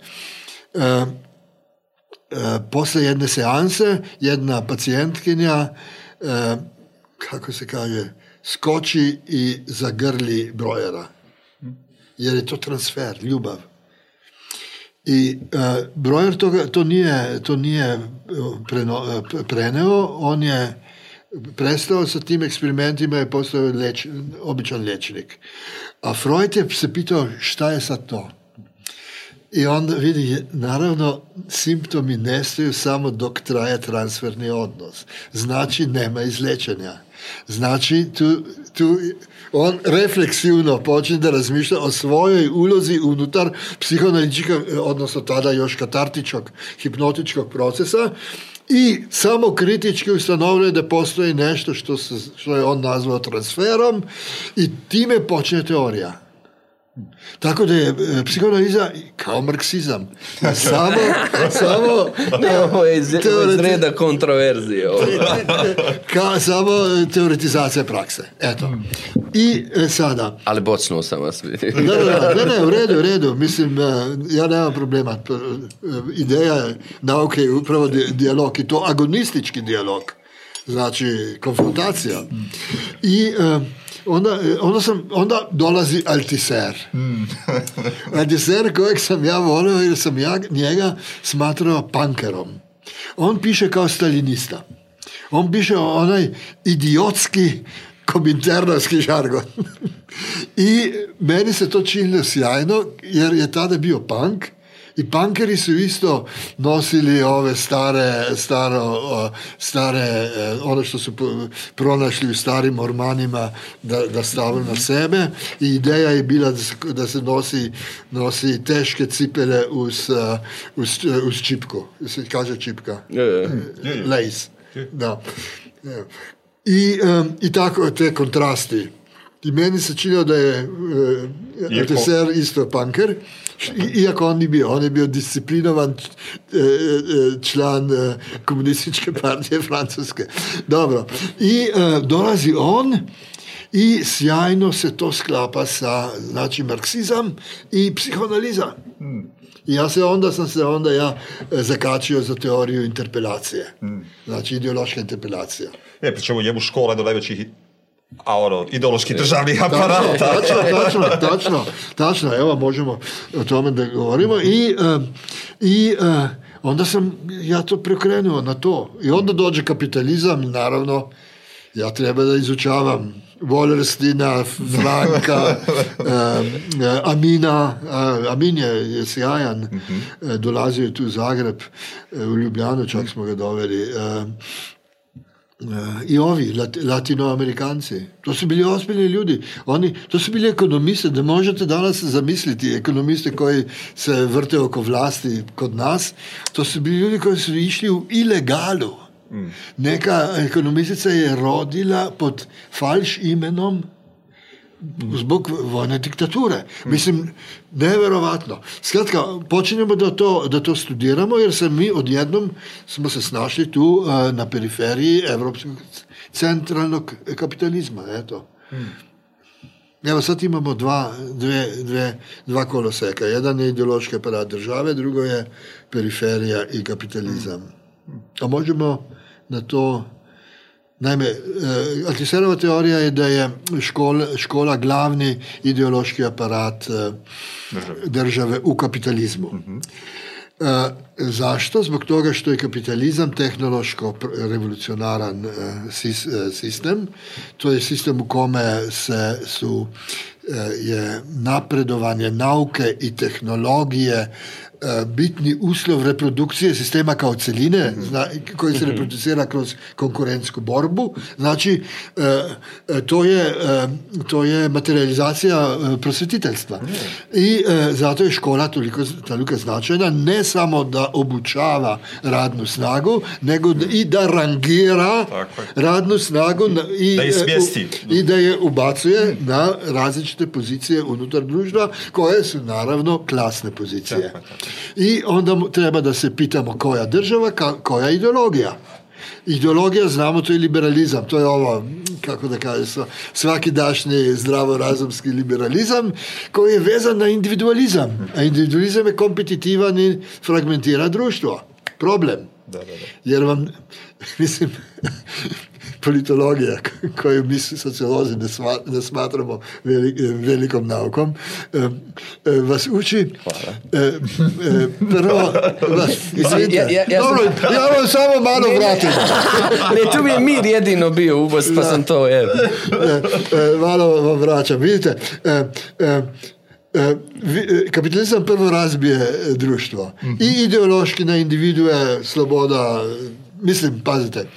posle jedne seanse, jedna pacijentkinja, kako se kaže, skoči in zagrli Brojera. Jer je to transfer, ljubav. In uh, Brojer to, to ni, to ni eh, preno, eh, prenevo, on je prestal s tem eksperimentom in je postal leč, običajen lečnik. A Freud je se pital, šta je sad to? I onda vidi, naravno, simptomi nestaju samo dok traje transferni odnos. Znači, nema izlečenja. Znači, tu, tu on refleksivno počne da razmišlja o svojoj ulozi unutar psihoanalitičkog, odnosno tada još katartičkog, hipnotičkog procesa i samo kritički ustanovljuje da postoji nešto što, se, što je on nazvao transferom i time počne teorija. Tako da je e, psihoanaliza kao marksizam. <laughs> Samo, samo Ovo kao samo teoretizacija prakse. Eto. Hmm. I e, sada... Ali bocnuo sam vas. da, ne, u redu, u redu. Mislim, e, ja nemam problema. Ideja nauke je upravo dijalog i to agonistički dijalog. Znači, konfrontacija. Hmm. I... onda, e, onda, sam, onda dolazi Altiser. Mm. <laughs> Altiser kojeg sam ja volio jer sam ja njega smatrao pankerom. On piše kao stalinista. On piše onaj idiotski kominternarski žargon. <laughs> I meni se to činilo sjajno jer je tada bio punk. In bankiri so isto nosili ove stare, staro, stare e, ono što so pronašli v starim ormanima, da, da stavili na mhm. sebe. In ideja je bila, da se nosi, nosi težke cipele uz, e, uz, uz čipko. Se kaže čipka. E, lace. Da. In um, tako te kontrasti. In meni se čilo, da je, je, je teser isto panker. Iako on ni bil, on je bil disciplinovan eh, eh, član eh, komunistične partije Francoske. Dobro. In dolazi on. In sjajno se to sklapa s znači, marksizmom in psihoanalizo. Hmm. Jaz se onda, sem se onda ja, zakačil za teorijo interpelacije, hmm. znači ideološke interpelacije. Če v njemu škola do največjih a ono, ideološki e. državni aparat. Tačno, tačno, tačno, tačno, evo možemo o tome da govorimo i, e, i e, onda sam ja to prekrenuo na to i onda dođe kapitalizam naravno ja treba da izučavam Volerstina Franka, <laughs> Amina, Amin je sjajan, mhm. dolazio je tu u Zagreb, u Ljubljanu čak smo ga doveli, Uh, eh, Iovi, lat, latinoamerikanci, to so bili osmini ljudi. Oni, to so bili ekonomisti, da lahko danes zamislite ekonomiste, ki se vrtejo oko vlasti kot nas. To so bili ljudje, ki so išli v ilegalu. Mm. Neka ekonomistica je rodila pod falš imenom zbog vojne diktature. Mislim, neverovatno. Skratka, počnemo da to, da to studiramo, jer se mi odjednom smo se znašli tu uh, na periferiji evropskega centralnog kapitalizma. Hmm. Evo, sad imamo dva, dve, dve, dva koloseka. Jedan je ideološki aparat države, drugo je periferija in kapitalizam. Hmm. A možemo na to Najme, eh, Altiserova teorija je, da je škole, škola glavni ideološki aparat eh, države v kapitalizmu. Uh mhm. -huh. eh, zašto? Zbog tega, što je kapitalizem tehnološko revolucionaran eh, sis, eh, sistem, to je sistem, v kome se su, eh, je napredovanje nauke in tehnologije eh, Eh, bitni uslov reprodukcije sistema kao celine, mhm. koji se mhm. reproducira kroz konkurencku borbu. Znači, eh, eh, to je, to je materializacija prosvetiteljstva. Mhm. I zato je škola toliko, toliko značajna, ne samo da obučava radnu snagu, nego da i da rangira radnu snagu i da, i da je ubacuje na različite pozicije unutar družba, koje su naravno klasne pozicije. Tako, tako. I onda treba da se pitamo koja država, ka, koja ideologija. Ideologija, znamo, to je liberalizam. To je ovo, kako da kaže, svaki dašnji zdravorazumski liberalizam, koji je vezan na individualizam. A individualizam je kompetitivan in fragmentira društvo. Problem. Da, da, da. Jer vam, <laughs> mislim politologije, <laughs> ko jo mi sociologi ne, smat, ne smatramo velik, velikom naukom, eh, vas uči. Eh, eh, Izvinite, ja, ja, ja, sem... Ja, ja, ja. ja vam samo malo vratim. <laughs> Ne, tu mi je mir edino bil, vas pa sem to. Je. <laughs> Malo vam vračam. Vidite, eh, eh, Kapitalizem prvo razbije eh, družbo. Mm -hmm. Ideološki na individue, svoboda, mislim, pazite,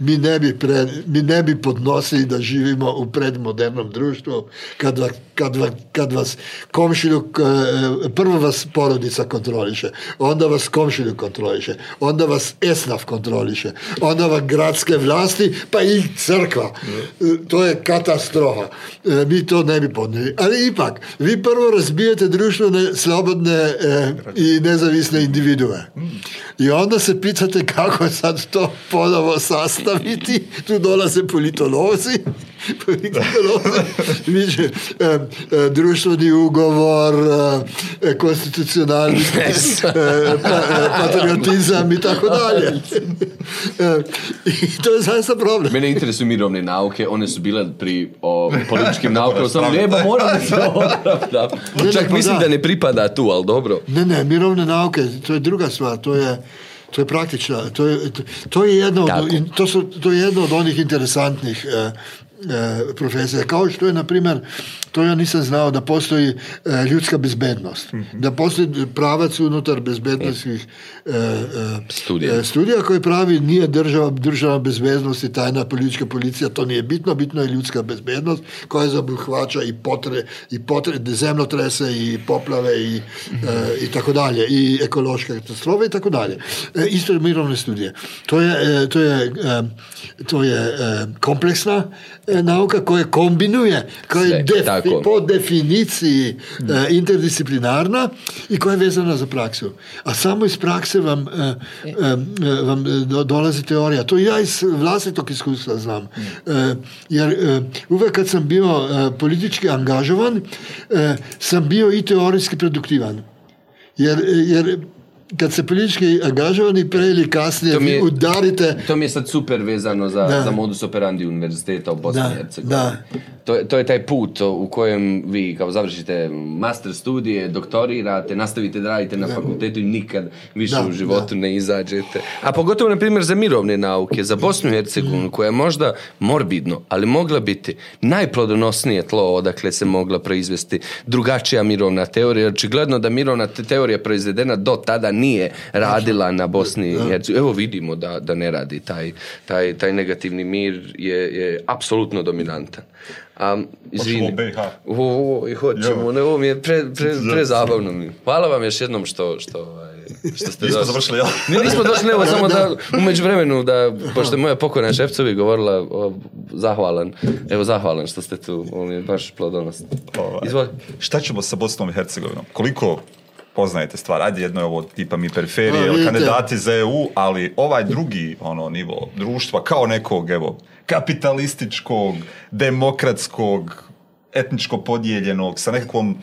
mi ne bi, pre, mi ne bi podnosili, da živimo v predmodernem družbu, kad, va, kad, va, kad vas komšiljuk, eh, prvo vas porodica kontroliše, onda vas komšiljuk kontroliše, onda vas esnav kontroliše, onda vas gradske vlasti, pa i crkva. Eh, to je katastrofa. Eh, mi to ne bi podnili. Ali ipak, vi prvo razbijete društvo slobodne eh, i nezavisne individue. Mm. I onda se pitate kako je sad to ponovno sestaviti, tudi dolje se politologi. <laughs> Vidiš, um, družbeni ugovor, um, konstitucionalni yes. um, patriotizem in tako dalje. Um, <laughs> to je zdaj za problem. Mene interesuje mirovne nauke, one so bile pri političnih naukah, samo lepo moram se <laughs> odpraviti. Mislim, da ne pripada tu, ali dobro. Ne, ne, mirovne nauke, to je druga stvar. To je praktično. To je, to je, jedno, od, in to so, to je jedno od onih interesantnih eh, eh, profesij. Kao što je, na primer, eh, To jaz nisem znal, da postoji e, eh, ljudska bezbednost, mm -hmm. da postoji pravac unutar bezbednostnih e, e, študij. Studija, ki pravi, ni država, država bezbednosti, tajna politička policija, to ni bitno, bitno je ljudska bezbednost, ko je zabuhvača in potre, in potre, in zemljo trese, in poplave, in mm -hmm. e, tako dalje, in ekološke katastrofe, in tako dalje. E, isto je mirovne študije. To je, to je, to je, to je kompleksna nauka, ko je kombinuje, ko je definitivna. I po definiciji mm. e, interdisciplinarna i koja je vezana za praksu. A samo iz prakse vam, e, e. dolazi teorija. To ja iz vlastitog iskustva znam. Mm. jer uvek kad sam bio politički angažovan, sam bio i teorijski produktivan. jer kad se politički angažovani, pre ili kasnije mi udarite... To mi je sad super vezano za, za modus operandi univerziteta u Bosni i Hercegovini. To, to je taj put u kojem vi kao završite master studije, doktorirate, nastavite da radite na fakultetu i nikad više u životu ne izađete. A pogotovo, na primjer, za mirovne nauke, za Bosnu i Hercegovinu, mm. koja je možda morbidno, ali mogla biti najplodonosnije tlo odakle se mogla proizvesti drugačija mirovna teorija. Očigledno da mirovna teorija proizvedena do tada nije znači, radila na Bosni i Hercegovini. Evo vidimo da, da ne radi. Taj, taj, taj negativni mir je, je apsolutno dominantan. Um, izvini. O, i hoćemo, ne, ovo mi je pre, pre, prezabavno. Pre Hvala vam još jednom što, što, ovaj, što ste nismo nismo došli, <laughs> samo da umeđu vremenu, da, pošto je moja pokojna šefcovi govorila, o, zahvalan, evo zahvalan što ste tu, on mi je baš plodonosno. Ovaj, Izvoli. Šta ćemo sa Bosnom i Hercegovinom? Koliko poznajete stvar. Ajde, jedno je ovo tipa mi periferije ili kandidati za EU, ali ovaj drugi ono nivo društva kao nekog, evo, kapitalističkog, demokratskog, etničko podijeljenog, sa nekakvom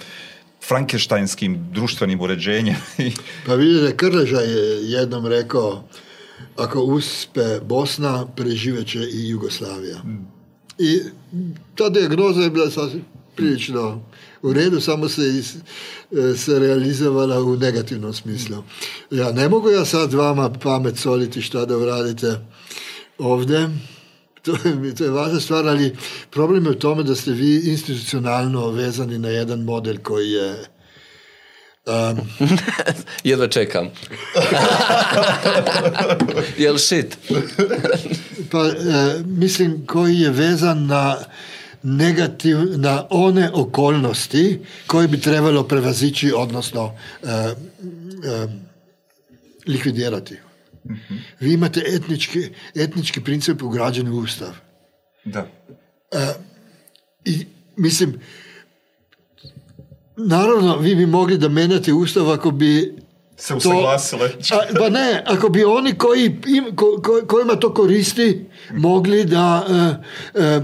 frankeštajnskim društvenim uređenjem. <laughs> pa vidite, Krleža je jednom rekao, ako uspe Bosna, preživeće i Jugoslavija. Mm. I ta dijagnoza je bila sasvim prilično v redu, samo se je eh, realizovala v negativnem smislu. Ja, ne mogu jaz sad vama pamet soliti, šta da uradite ovde. <laughs> To je, to je važna stvar, ali problem je v tome da ste vi institucionalno vezani na jedan model koji je um... <laughs> jedva čekam <laughs> jel shit pa, e, mislim koji je vezan na na one okolnosti koje bi trebalo prevazići, odnosno e, e, likvidirati. Mhm. Vi imate etnički, etnički princip ugrađen u ustav. Da. E, I mislim, naravno, vi bi mogli da menjate ustav ako bi se usaglasile. ba ne, ako bi oni koji, ko, kojima to koristi mogli da e, e, e,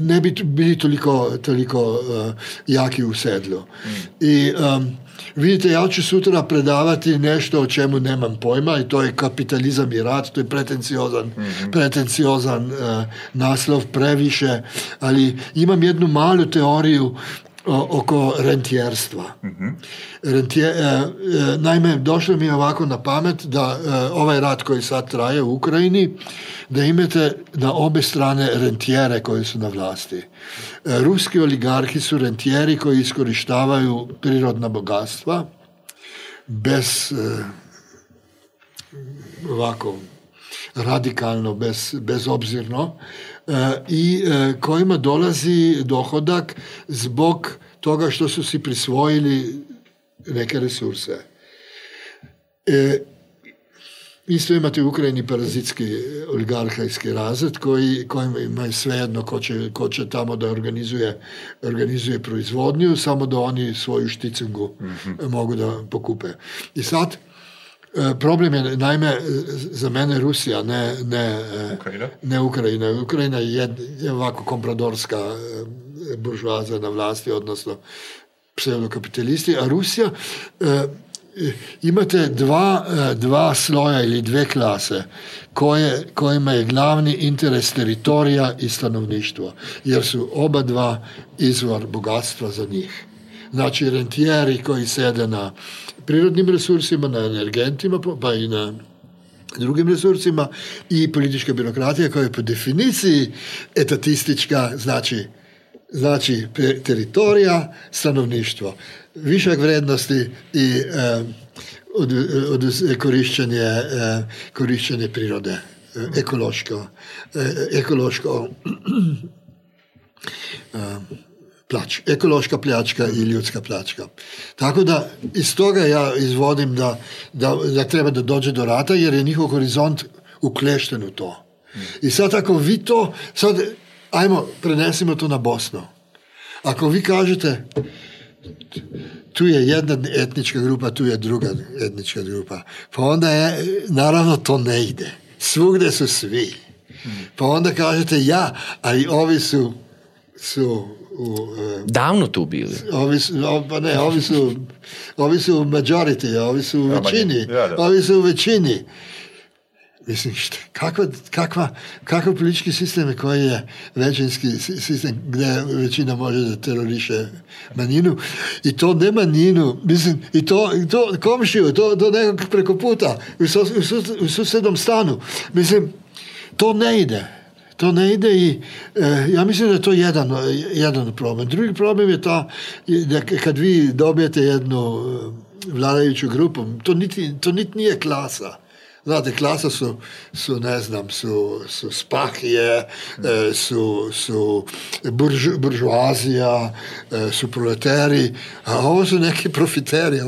ne bi bili toliko, toliko jaki u sedlu. Mm. I vidite, ja ću sutra predavati nešto o čemu nemam pojma i to je kapitalizam i rat, to je pretenciozan, mhm. pretenciozan naslov, previše, ali imam jednu malu teoriju oko rentijerstva. Mhm. Rentije, e, e, naime, došlo mi je ovako na pamet da e, ovaj rat koji sad traje u Ukrajini, da imate na obe strane rentijere koji su na vlasti. Ruski oligarhi su rentijeri koji iskorištavaju prirodna bogatstva bez ovako radikalno, bez, bezobzirno, E, i e, kojima dolazi dohodak zbog toga što su si prisvojili neke resurse. E, isto imate u Ukrajini parazitski oligarhajski razred koji, kojima imaju svejedno ko će, ko će tamo da organizuje, organizuje proizvodnju, samo da oni svoju šticingu mhm. mogu da pokupe. I sad, Eh, problem je najme eh, za mene Rusija, ne, ne, eh, Ukrajina. ne Ukrajina. Ukrajina je, je ovako kompradorska buržoazija na vlasti, odnosno pseudokapitalisti. A Rusija, eh, imate dva, dva sloja ali dve klase, ki imajo glavni interes teritorija in stanovništvo, jer so oba dva izvor bogatstva za njih znači rentieri koji sede na prirodnim resursima, na energentima pa i na drugim resursima i politička birokratija koja je po definiciji etatistička, znači, znači teritorija, stanovništvo, višak vrednosti i e, od, od, korišćenje, e, korišćenje prirode, e, ekološko, e, ekološko e, <clears throat> plač, ekološka pljačka i ljudska plačka. Tako da iz toga ja izvodim da, da, da treba da dođe do rata jer je njihov horizont uklešten u to. I sad ako vi to, sad ajmo, prenesimo to na Bosnu. Ako vi kažete tu je jedna etnička grupa, tu je druga etnička grupa, pa onda je, naravno to ne ide. Svugde su svi. Pa onda kažete ja, ali ovi su, su u... E, Davno tu bili. Ovi su, pa ne, ovi su, ovi su u majority, ovi su u većini. Ovi su u većini. Mislim, šta, kakva, kakva, kakva politički sistem koji je većinski sistem gdje većina može da teroriše manjinu i to ne manjinu, mislim, i to, to komšiju, to, to nekog preko puta u, sus, u, sus, u stanu. Mislim, to ne ide. To ne ide i e, ja mislim da je to jedan, jedan problem. Drugi problem je ta da kad vi dobijete jednu e, vladajuću grupu, to niti, to niti nije klasa Znate, klasa so, so ne znam, so, so spahije, mhm. eh, so, so brž, bržuazija, eh, so proletari, a oni so neki profiteri.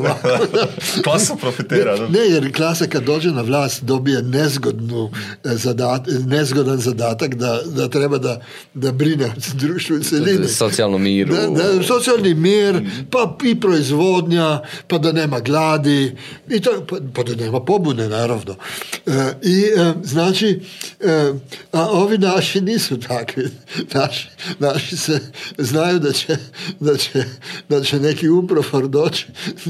<laughs> Pa so profiterali. Ne, ne, jer klasa, ki dođe na vlast, dobije mhm. eh, zadat, nezgodan zadatak, da, da treba da, da brine društvo in celino. Socialno mir. Socialni mhm. mir, pa i proizvodnja, pa da nema gladi, to, pa, pa da nema pobune, naravno. I e, znači, e, a ovi naši nisu takvi. <laughs> Naši, se znaju da će, da će, da će neki uprofor doći, <laughs>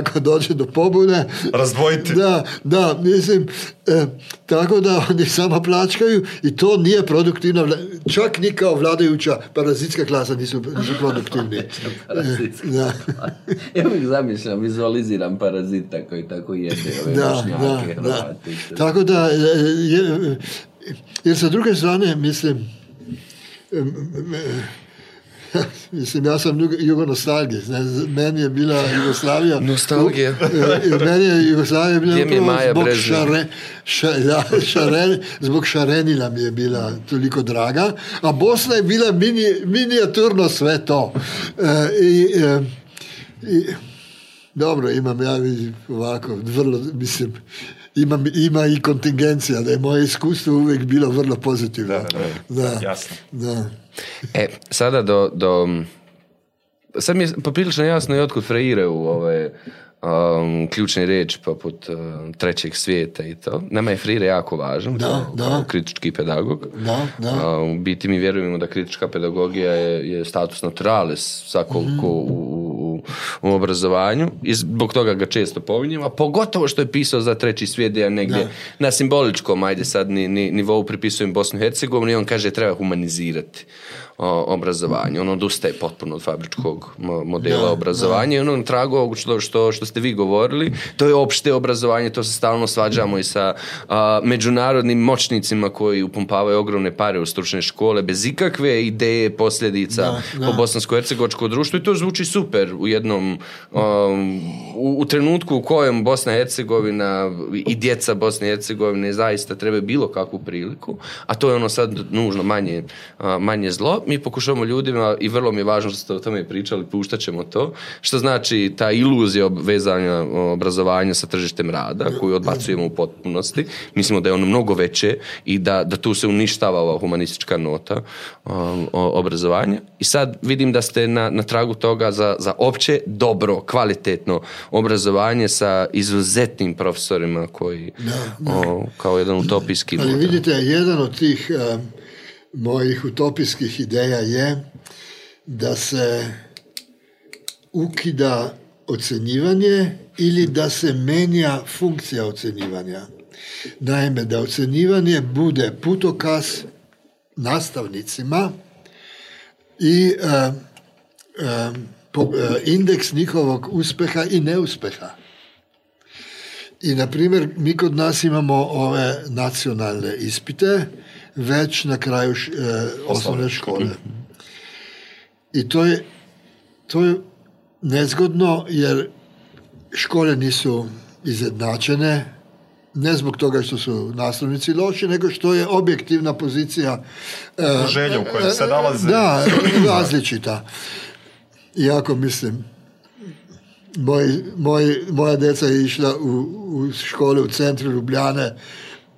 ako dođe do pobune. Razdvojiti. Da, da, mislim, e, tako da oni samo plačkaju i to nije produktivno. Čak ni kao vladajuća parazitska klasa nisu, nisu produktivni. <laughs> da. ja zamišljam, vizualiziram parazita koji tako jede da, da, da, Tako da, eh, eh, jaz na druge strani mislim, <laughs> mislim, jaz sem jugonostalgij, meni je bila Jugoslavija. Nostalgija. <laughs> Eh, meni je Jugoslavija bila zbog, šare, ša, ja, <laughs> šaren, zbog šarenila mi je bila toliko draga, a Bosna je bila mini, miniaturno sve to. I, i, i, dobro, imam ja ovako, vrlo, mislim, ima, ima i kontingencija, da je moje iskustvo uvijek bilo vrlo pozitivno. Da, da, jasno. E, sada do, do... Sad mi je poprilično jasno i otkud u ove um, ključne riječi poput um, trećeg svijeta i to. Nama je Frire jako važan da, kao, da. kao kritički pedagog. Da, da. biti mi vjerujemo da kritička pedagogija je, je status naturalis svako mm. u, u, obrazovanju i zbog toga ga često pominjem, a pogotovo što je pisao za treći svijet ja negdje na simboličkom, ajde sad ni, ni, nivou pripisujem Bosnu i Hercegovinu i on kaže treba humanizirati o, obrazovanju. On odustaje potpuno od fabričkog modela obrazovanja i ono na tragu ovog što, što, što ste vi govorili, to je opšte obrazovanje, to se stalno svađamo i sa međunarodnim moćnicima koji upumpavaju ogromne pare u stručne škole bez ikakve ideje, posljedica po bosansko hercegovačkoj društvo i to zvuči super u jednom u, trenutku u kojem Bosna i Hercegovina i djeca Bosne i Hercegovine zaista trebaju bilo kakvu priliku, a to je ono sad nužno manje, manje zlo, mi pokušavamo ljudima i vrlo mi je važno što ste o tome pričali, puštat ćemo to, što znači ta iluzija obvezanja obrazovanja sa tržištem rada koju odbacujemo u potpunosti. Mislimo da je ono mnogo veće i da, da tu se uništava ova humanistička nota obrazovanja. I sad vidim da ste na, na tragu toga za, za opće dobro, kvalitetno obrazovanje sa izuzetnim profesorima koji kao jedan utopijski... Ali vidite, jedan od tih mojih utopijskih idej je, da se ukida ocenjevanje ali da se menja funkcija ocenjevanja. Naime, da ocenjevanje bude putokas nastavnicima in uh, uh, po, uh, indeks njihovog uspeha in neuspeha. In naprimer, mi kod nas imamo ove nacionalne izpite, uh, već na kraju š, e, osnovne škole. Mhm. I to je, to je nezgodno jer škole nisu izjednačene, ne zbog toga što su nastavnici loši, nego što je objektivna pozicija e, želja u kojoj e, se nalaze. Da, različita. Iako mislim, moj, moja deca je išla u, u škole u centru Ljubljane,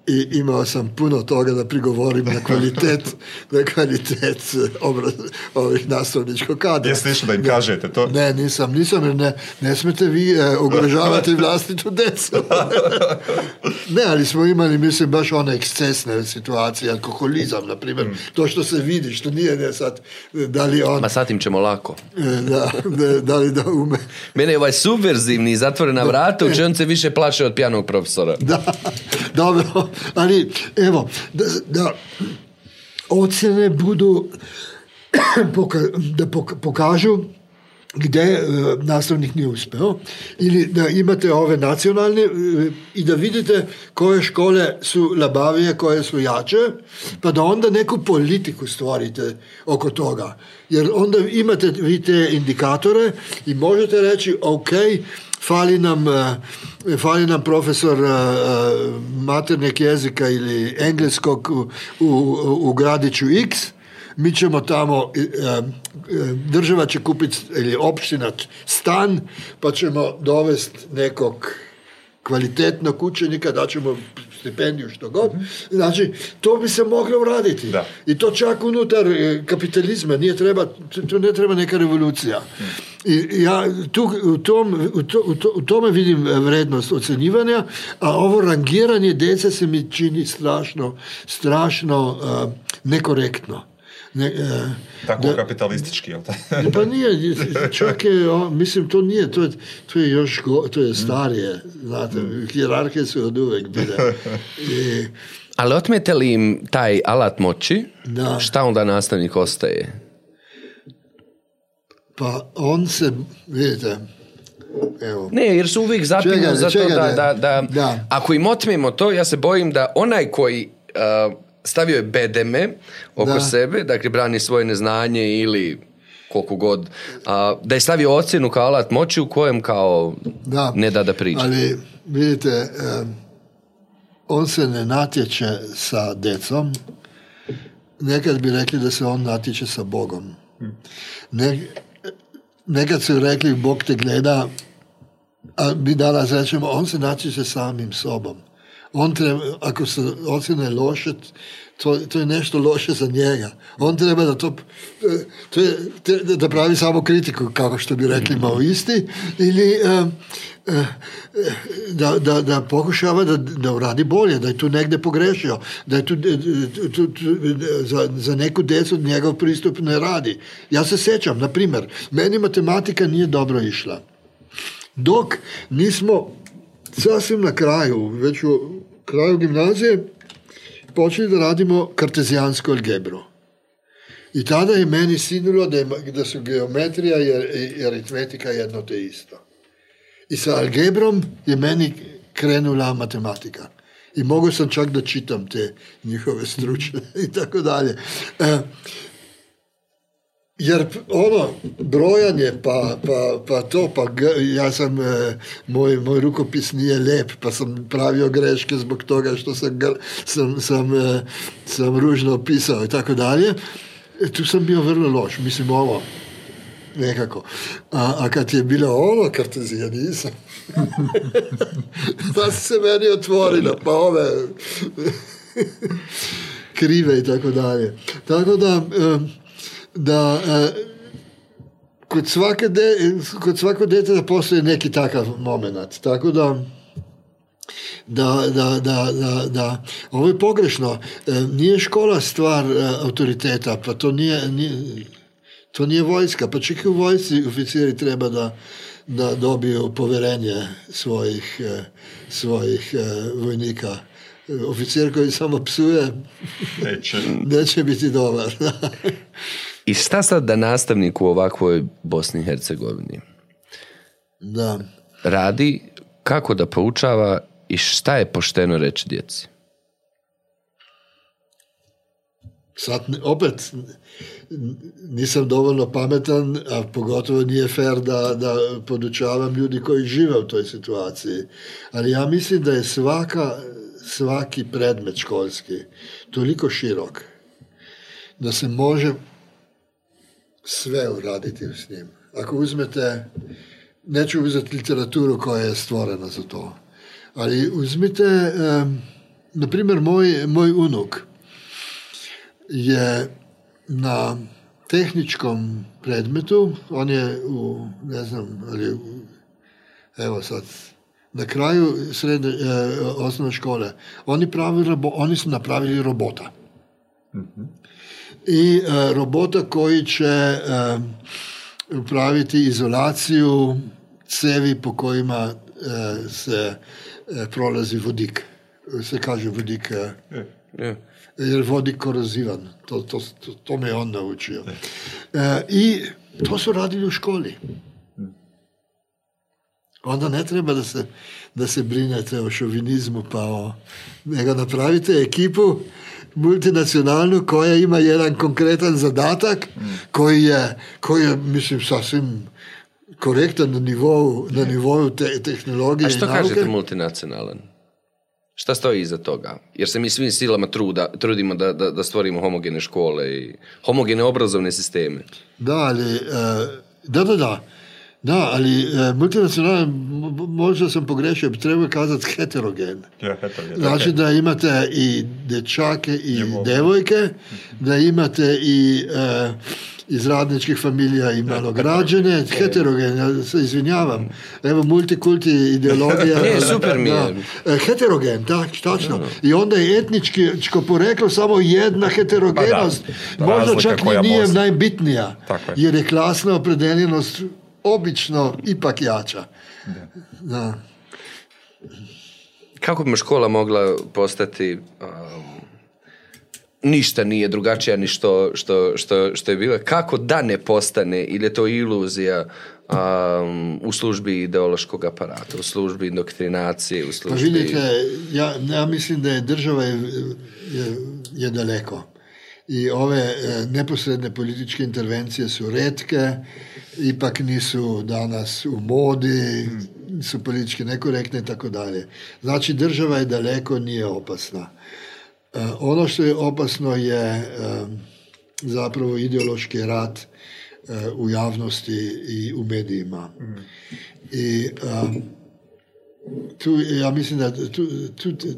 i imao sam puno toga da prigovorim na kvalitet, <laughs> na kvalitet obraz, ovih nastavničkog kada. Jeste da im kažete to? Ne, nisam, nisam, ne, ne smete vi e, ugrožavati <laughs> vlastitu decu. ne, ali smo imali, mislim, baš one ekscesne situacije, alkoholizam, na primjer, mm. to što se vidi, što nije ne sad, da li on... Ma ćemo lako. E, da, li da ume. Mene je ovaj subverzivni, zatvorena vrata, se više plaše od pijanog profesora. Da, dobro, ali evo, da, da ocene budu <clears throat> da pokažu gde eh, nastavnik nije uspeo ili da imate ove nacionalne eh, i da vidite koje škole su labavije, koje su jače pa da onda neku politiku stvorite oko toga jer onda imate vi te indikatore i možete reći okej okay, fali nam, e, nam profesor e, e, maternjeg jezika ili engleskog u, u, gradiću X, mi ćemo tamo, država će kupiti, ili opština, stan, pa ćemo dovesti nekog kvalitetnog učenika, da ćemo štipendijo, što god. Znači, to bi se moglo uraditi. In to čak unutar e, kapitalizma, treba, tu ne treba neka revolucija. In ja, tu v, tom, v, to, v tome vidim vrednost ocenjevanja, a ovo rangiranje dece se mi čini strašno, strašno uh, nekorektno. Ne, e, Tako da, kapitalistički, jel Pa nije, čak je, mislim, to nije, to je, to je još, go, to je starije, znate, hijerarhije su od uvek bile. I, ali otmete li im taj alat moći, da. šta onda nastavnik ostaje? Pa on se, vidite, evo. Ne, jer su uvijek zapinju za to da, da, da, ako im otmemo to, ja se bojim da onaj koji stavio je bedeme oko da. sebe, dakle brani svoje neznanje ili koliko god, a, da je stavio ocjenu kao alat moći u kojem kao da, ne da da priča. Ali vidite, on se ne natječe sa decom, nekad bi rekli da se on natječe sa Bogom. Ne, nekad su rekli Bog te gleda, a mi danas rečemo on se natječe samim sobom. on treba, ako se ocene loše, to, to je nešto loše za njega. On treba, da, to, to je, te, da pravi samo kritiko, kako što bi rekli malo isti, ili eh, eh, da, da, da pokušava, da, da radi bolje, da je tu negde pogrešio, da je tu, tu, tu, tu za, za neku decu njegov pristup ne radi. Ja se sečam, na primer, meni matematika nije dobro išla. Dok nismo sasvim na kraju, već u kraju gimnazije počeli da radimo kartezijansko algebro. I tada je meni sinulo da, je, da su geometrija i, i, i aritmetika jedno te isto. I sa algebrom je meni krenula matematika. I mogu sam čak da čitam te njihove stručne <laughs> i tako dalje. Eh, Jer ono, brojanje, pa, pa, pa to, pa jaz sem, eh, moj, moj rukopis nije lep, pa sem pravil greške zbog toga, što sem, sem, sem, eh, sem ružno opisal in tako dalje. E, tu sem bil zelo loš, mislim, ovo, nekako. A, a kad je bilo ovo, kartezija nisem. <laughs> pa se meni otvorilo, pa ove <laughs> krive in tako dalje. Tako da, um, da uh, kot vsako dete, da postoji neki taka moment. Tako da, da, da, da, da, da. ovo je pogrešno. Uh, nije škola stvar uh, eh, autoriteta, pa to nije, nije, to nije vojska. Pa čak i u vojci oficiri treba da, da dobiju poverenje svojih, uh, svojih uh, vojnika. Oficir, ki samo psuje, neče, <laughs> neče biti dober. <laughs> I šta sad da nastavnik u ovakvoj Bosni i Hercegovini da. radi, kako da poučava i šta je pošteno reći djeci? Sad opet nisam dovoljno pametan, a pogotovo nije fair da, da podučavam ljudi koji žive u toj situaciji. Ali ja mislim da je svaka, svaki predmet školski toliko širok da se može sve uraditi s njim. Ako uzmete, neću uzeti literaturu koja je stvorena za to, ali uzmite, na primjer, moj, moj unuk je na tehničkom predmetu, on je u, ne znam, ali evo sad, na kraju srednje, e, osnovne škole, oni, oni su napravili robota. Mhm. i e, robota koji će e, upraviti izolaciju cevi po kojima e, se prolazi vodik. Se kaže vodik. Je. Jer vodik korozivan. To, to, to, to me je on naučio. I to su radili u školi. Onda ne treba da se, da se brinete o šovinizmu, pa o... Nega napravite ekipu, multinacionalnu koja ima jedan konkretan zadatak koji je, koji mislim, sasvim korektan na nivou, na nivou te, tehnologije A što kažete multinacionalan? Šta stoji iza toga? Jer se mi svim silama truda, trudimo da, da, da stvorimo homogene škole i homogene obrazovne sisteme. Da, ali, e, da, da, da. Da, ali e, multinacionalne, možda sam pogrešio, treba kazati heterogen. Ja, heterogen. Znači da imate i dečake i devojke, mhm. da imate i e, iz radničkih familija i malograđene, heterogen, ja se izvinjavam. Mhm. Evo, multikulti ideologija. <laughs> super e, Heterogen, tak, tačno. I onda je etničko poreklo samo jedna pa heterogenost. možda čak i nije najbitnija, jer je klasna opredeljenost obično ipak jača. Da. Kako bi škola mogla postati um, ništa nije drugačija ni što, što, što, što je bilo. Kako da ne postane ili je to iluzija um, u službi ideološkog aparata, u službi indoktrinacije, u pa službi... Pa vidite, ja, ja mislim da je država je, je, je daleko. in ove e, neposredne politične intervencije so redke, ipak niso danes v modi, hmm. so politički nekorektne in tako dalje. Znači, država je daleko, ni opasna. E, ono, što je opasno, je e, zapravo ideološki rad v javnosti in v medijima. Hmm. In tu, ja mislim, da tu. tu, tu, tu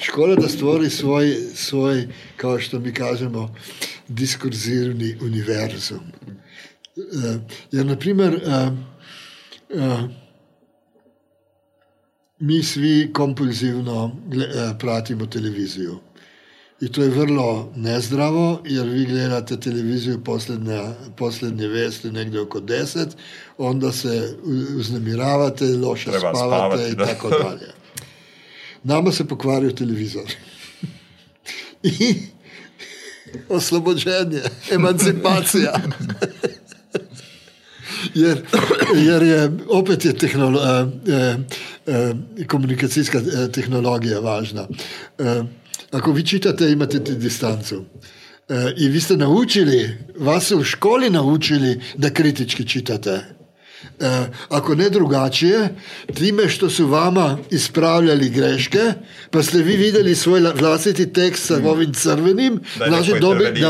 Škoda, da stvori svoj, svoj kako što mi kažemo, diskurzivni univerzum. Uh, ja, naprimer, uh, eh, uh, eh, mi svi kompulzivno uh, pratimo televizijo. In to je zelo nezdravo, ker vi gledate televizijo poslednje, poslednje veste, nekje oko 10, onda se vznemiravate, loše spavate in tako dalje nama se pokvaril televizor. In osvobođenje, emancipacija. Jer, jer je opet je tehnolo, eh, eh, eh komunikacijska eh, tehnologija važna. Eh, ako vi čitate, imate tudi distancu. Eh, in vi ste naučili, vas so v šoli naučili, da kritički čitate. Eh, ako ne drugače, time, što so vama ispravljali greške, pa ste vi videli svoj vlastni tekst s mm. ovim crvenim, znači dobili,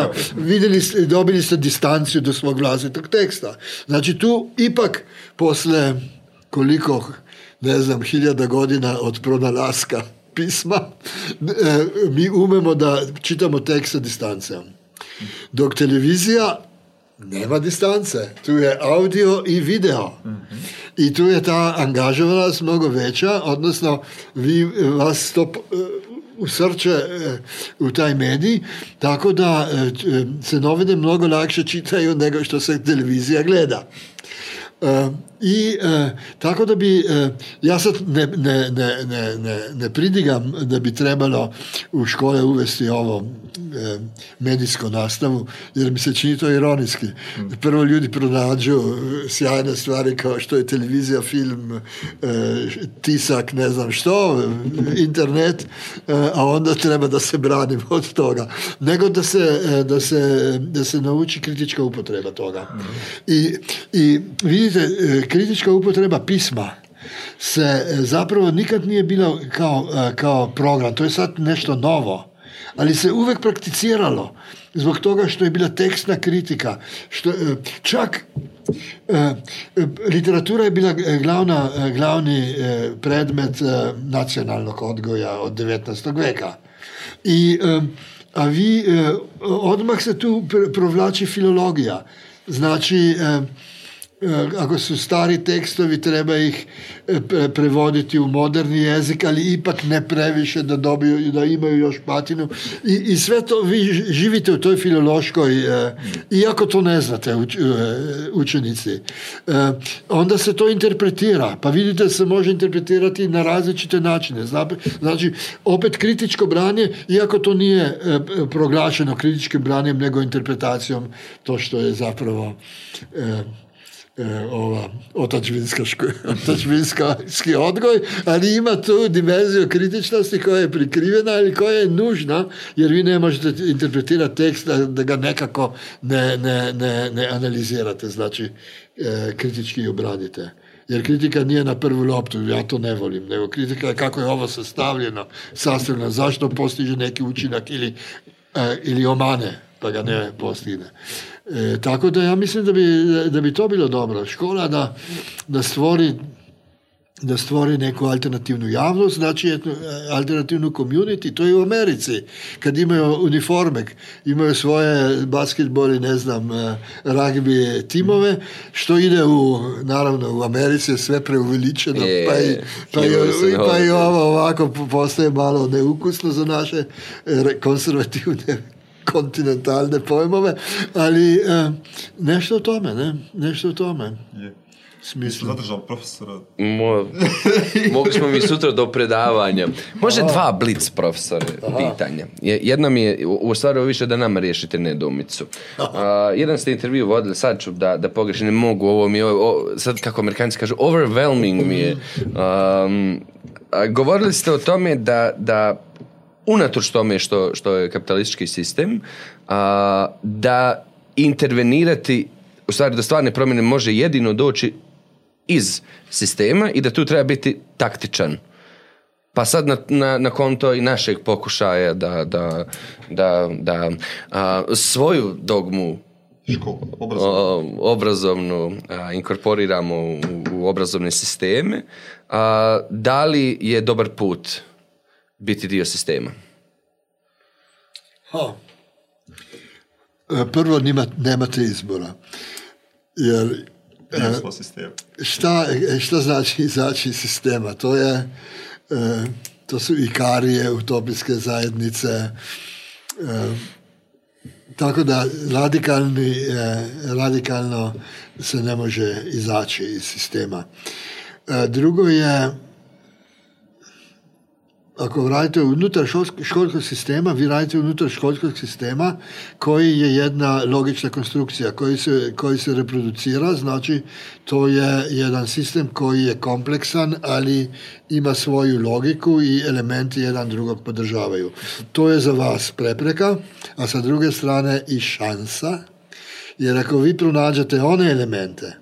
dobili ste distancijo do svojega vlastnega teksta. Znači tu ipak posle koliko, ne vem, hiljada godina od pronalaska <laughs> pisma, eh, mi umemo, da čitamo tekst s distancijo. Dok televizija nema distance, tu je audio i video. I tu je ta angažovanost mnogo veća, odnosno vi vas to eh, u srče eh, u taj mediji, tako da eh, se novine mnogo lakše čitaju nego što se televizija gleda. I e, tako da bi, e, ja sad ne, ne, ne, ne, ne, pridigam da bi trebalo u škole uvesti ovo e, medijsko nastavu, jer mi se čini to ironijski. Mm. Prvo ljudi pronađu e, sjajne stvari kao što je televizija, film, tisak, ne znam što, internet, a onda treba da se branim od toga. Nego da se, da se, da se nauči kritička upotreba toga. Mm. I, i vidite, kritička upotreba pisma se eh, zapravo nikad nije bila kao, eh, kao program, to je sad nešto novo, ali se uvek prakticiralo zbog toga što je bila tekstna kritika, što, eh, čak literatura je bila glavna, glavni predmet nacionalnog odgoja od 19. veka. I, a vi, odmah se tu provlači filologija, znači eh, Eh, ako so stari tekstovi, treba jih eh, prevoditi v moderni jezik, ali ipak ne previše, da, dobijo, da imajo još patinu. I, i sve to, vi živite v toj filološkoj, eh, iako to ne znate, uč, učenici, onda se to interpretira, pa vidite da se može interpretirati na različite načine. Znači, opet kritičko branje, iako to nije proglašeno kritičkim branjem, nego interpretacijom to što je zapravo... E, ova, otačvinska škola, otačvinski odgoj, ali ima tu dimenzijo kritičnosti, koja je prikrivena ali koja je nužna, jer vi ne možete interpretirati tekst, da, da ga nekako ne, ne, ne, ne analizirate, znači eh, kritički obradite. Jer kritika nije na prvi loptu, ja to ne volim, nego kritika je kako je ovo sastavljeno, sastavljeno, zašto postiže neki učinak ili, eh, ili omane, pa ga ne postigne. Eh, E, tako da ja mislim da bi, da bi to bilo dobro. Škola da, da stvori da stvori neku alternativnu javnost, znači e, alternativnu community, to je u Americi, kad imaju uniforme, imaju svoje basketbol i ne znam, e, ragbi timove, što ide u, naravno u Americi je sve preuveličeno, e, pa, i, pa, i, ono, pa i ovo ovako postaje malo neukusno za naše konzervativne kontinentalne pojmove, ali e, nešto o tome, ne? Nešto o tome. Je. Smislu. Zadržao profesora. mogli smo mi sutra do predavanja. Može dva blic, profesore, pitanja. Jedna mi je, u stvari više da nama riješite nedomicu. Uh, jedan ste intervju vodili, sad ću da, da pogrešim, ne mogu, ovo mi je, sad kako amerikanci kažu, overwhelming mi je. Mm. govorili ste o tome da, da unatoč tome što, što je kapitalistički sistem, a, da intervenirati, u stvari da stvarne promjene može jedino doći iz sistema i da tu treba biti taktičan. Pa sad na, na, konto i našeg pokušaja da, da, da, da svoju dogmu obrazovnu, inkorporiramo u, u obrazovne sisteme, a, da li je dobar put biti dio sistema? Ha. Eh, prvo, nima, nemate izbora. Jer, eh, šta, eh, šta znači izaći iz sistema? To, je, to su ikarije, utopijske zajednice. Tako da radikalni, radikalno se ne može izaći iz sistema. Drugo je, Ako radite vnutraj školskega sistema, vi radite vnutraj školskega sistema, ki je ena logična konstrukcija, ki se, se reproducira, znači to je en sistem, ki je kompleksen ali ima svojo logiko in elementi eden drugega podržavajo. To je za vas prepreka, a sa druge strane je šansa, jer ako vi pronađate one elemente,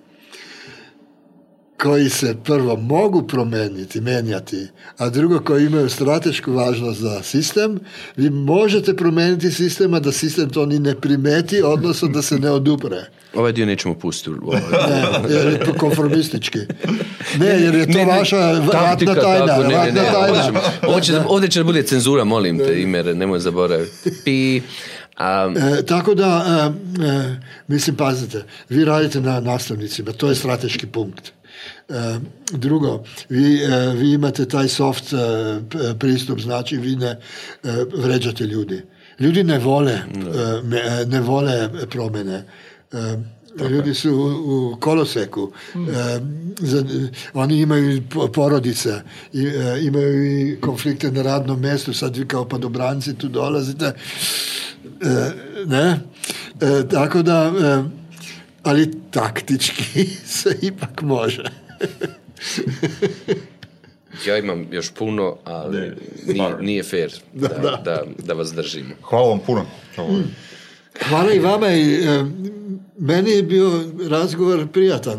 koji se prvo mogu promijeniti, menjati, a drugo koji imaju stratešku važnost za sistem, vi možete promijeniti sistem, a da sistem to ni ne primeti, odnosno da se ne odupre. Ovaj dio nećemo pustiti. ne, jer je konformistički. Ne, jer je to vaša ratna tajna. tajna. ovdje će da bude cenzura, molim te, ne nemoj zaboraviti. Pi, e, tako da, e, e, mislim, pazite, vi radite na nastavnicima, to je strateški punkt. Uh, drugo, vi, uh, vi imate taj soft uh, eh, pristop, znači vi ne uh, vređate ljudi. Ljudi ne vole, uh, me, ne vole promene. Uh, Tako. Ljudi so v, v koloseku, mm. e, za, oni imajo porodice, i, e, imajo konflikte na radnem mestu, sad vi kao padobranci tu dolazite. E, ne? E, tako da, e, ali taktički <laughs> se ipak može. <laughs> Ja imam još puno, ali nije, nije fair da, da, vas držimo. Hvala vam puno. Hvala i vama i e, meni je bio razgovor prijatan.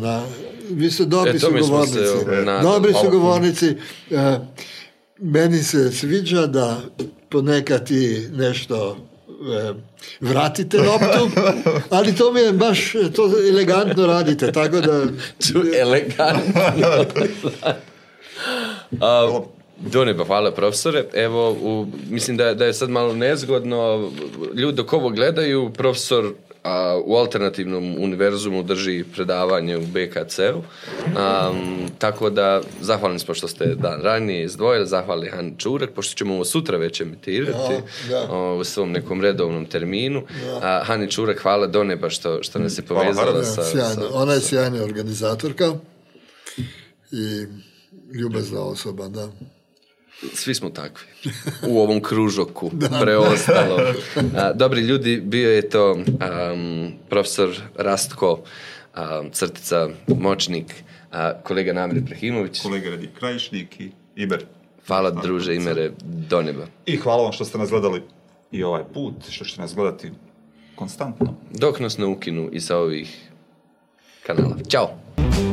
vi ste dobri e, sugovornici. E, dobri sugovornici. E, meni se sviđa da ponekad i nešto E, vratite loptu, <laughs> ali to mi je baš, to elegantno radite, tako da... <laughs> elegantno do <laughs> pa hvala profesore. Evo, mislim da, da je sad malo nezgodno. Ljudi dok ovo gledaju, profesor a, u alternativnom univerzumu drži predavanje u BKC-u. tako da zahvalim smo što ste dan ranije izdvojili, zahvali Han Čurek, pošto ćemo ovo sutra već emitirati u svom nekom redovnom terminu. Ja. Hani Čurek, hvala do neba što, što nas je povezala. sa, Sa, Ona je sjajna organizatorka i ljubezna osoba, da. Svi smo takvi. <laughs> U ovom kružoku. Preostalo. dobri ljudi, bio je to profesor Rastko, um, crtica Močnik, kolega Namir Prehimović. Kolega Radi Krajišnik i Iber. Hvala druže Imere do neba. I hvala vam što ste nas gledali i ovaj put, što ćete nas gledati konstantno. Dok nas ne ukinu i sa ovih kanala. Ćao!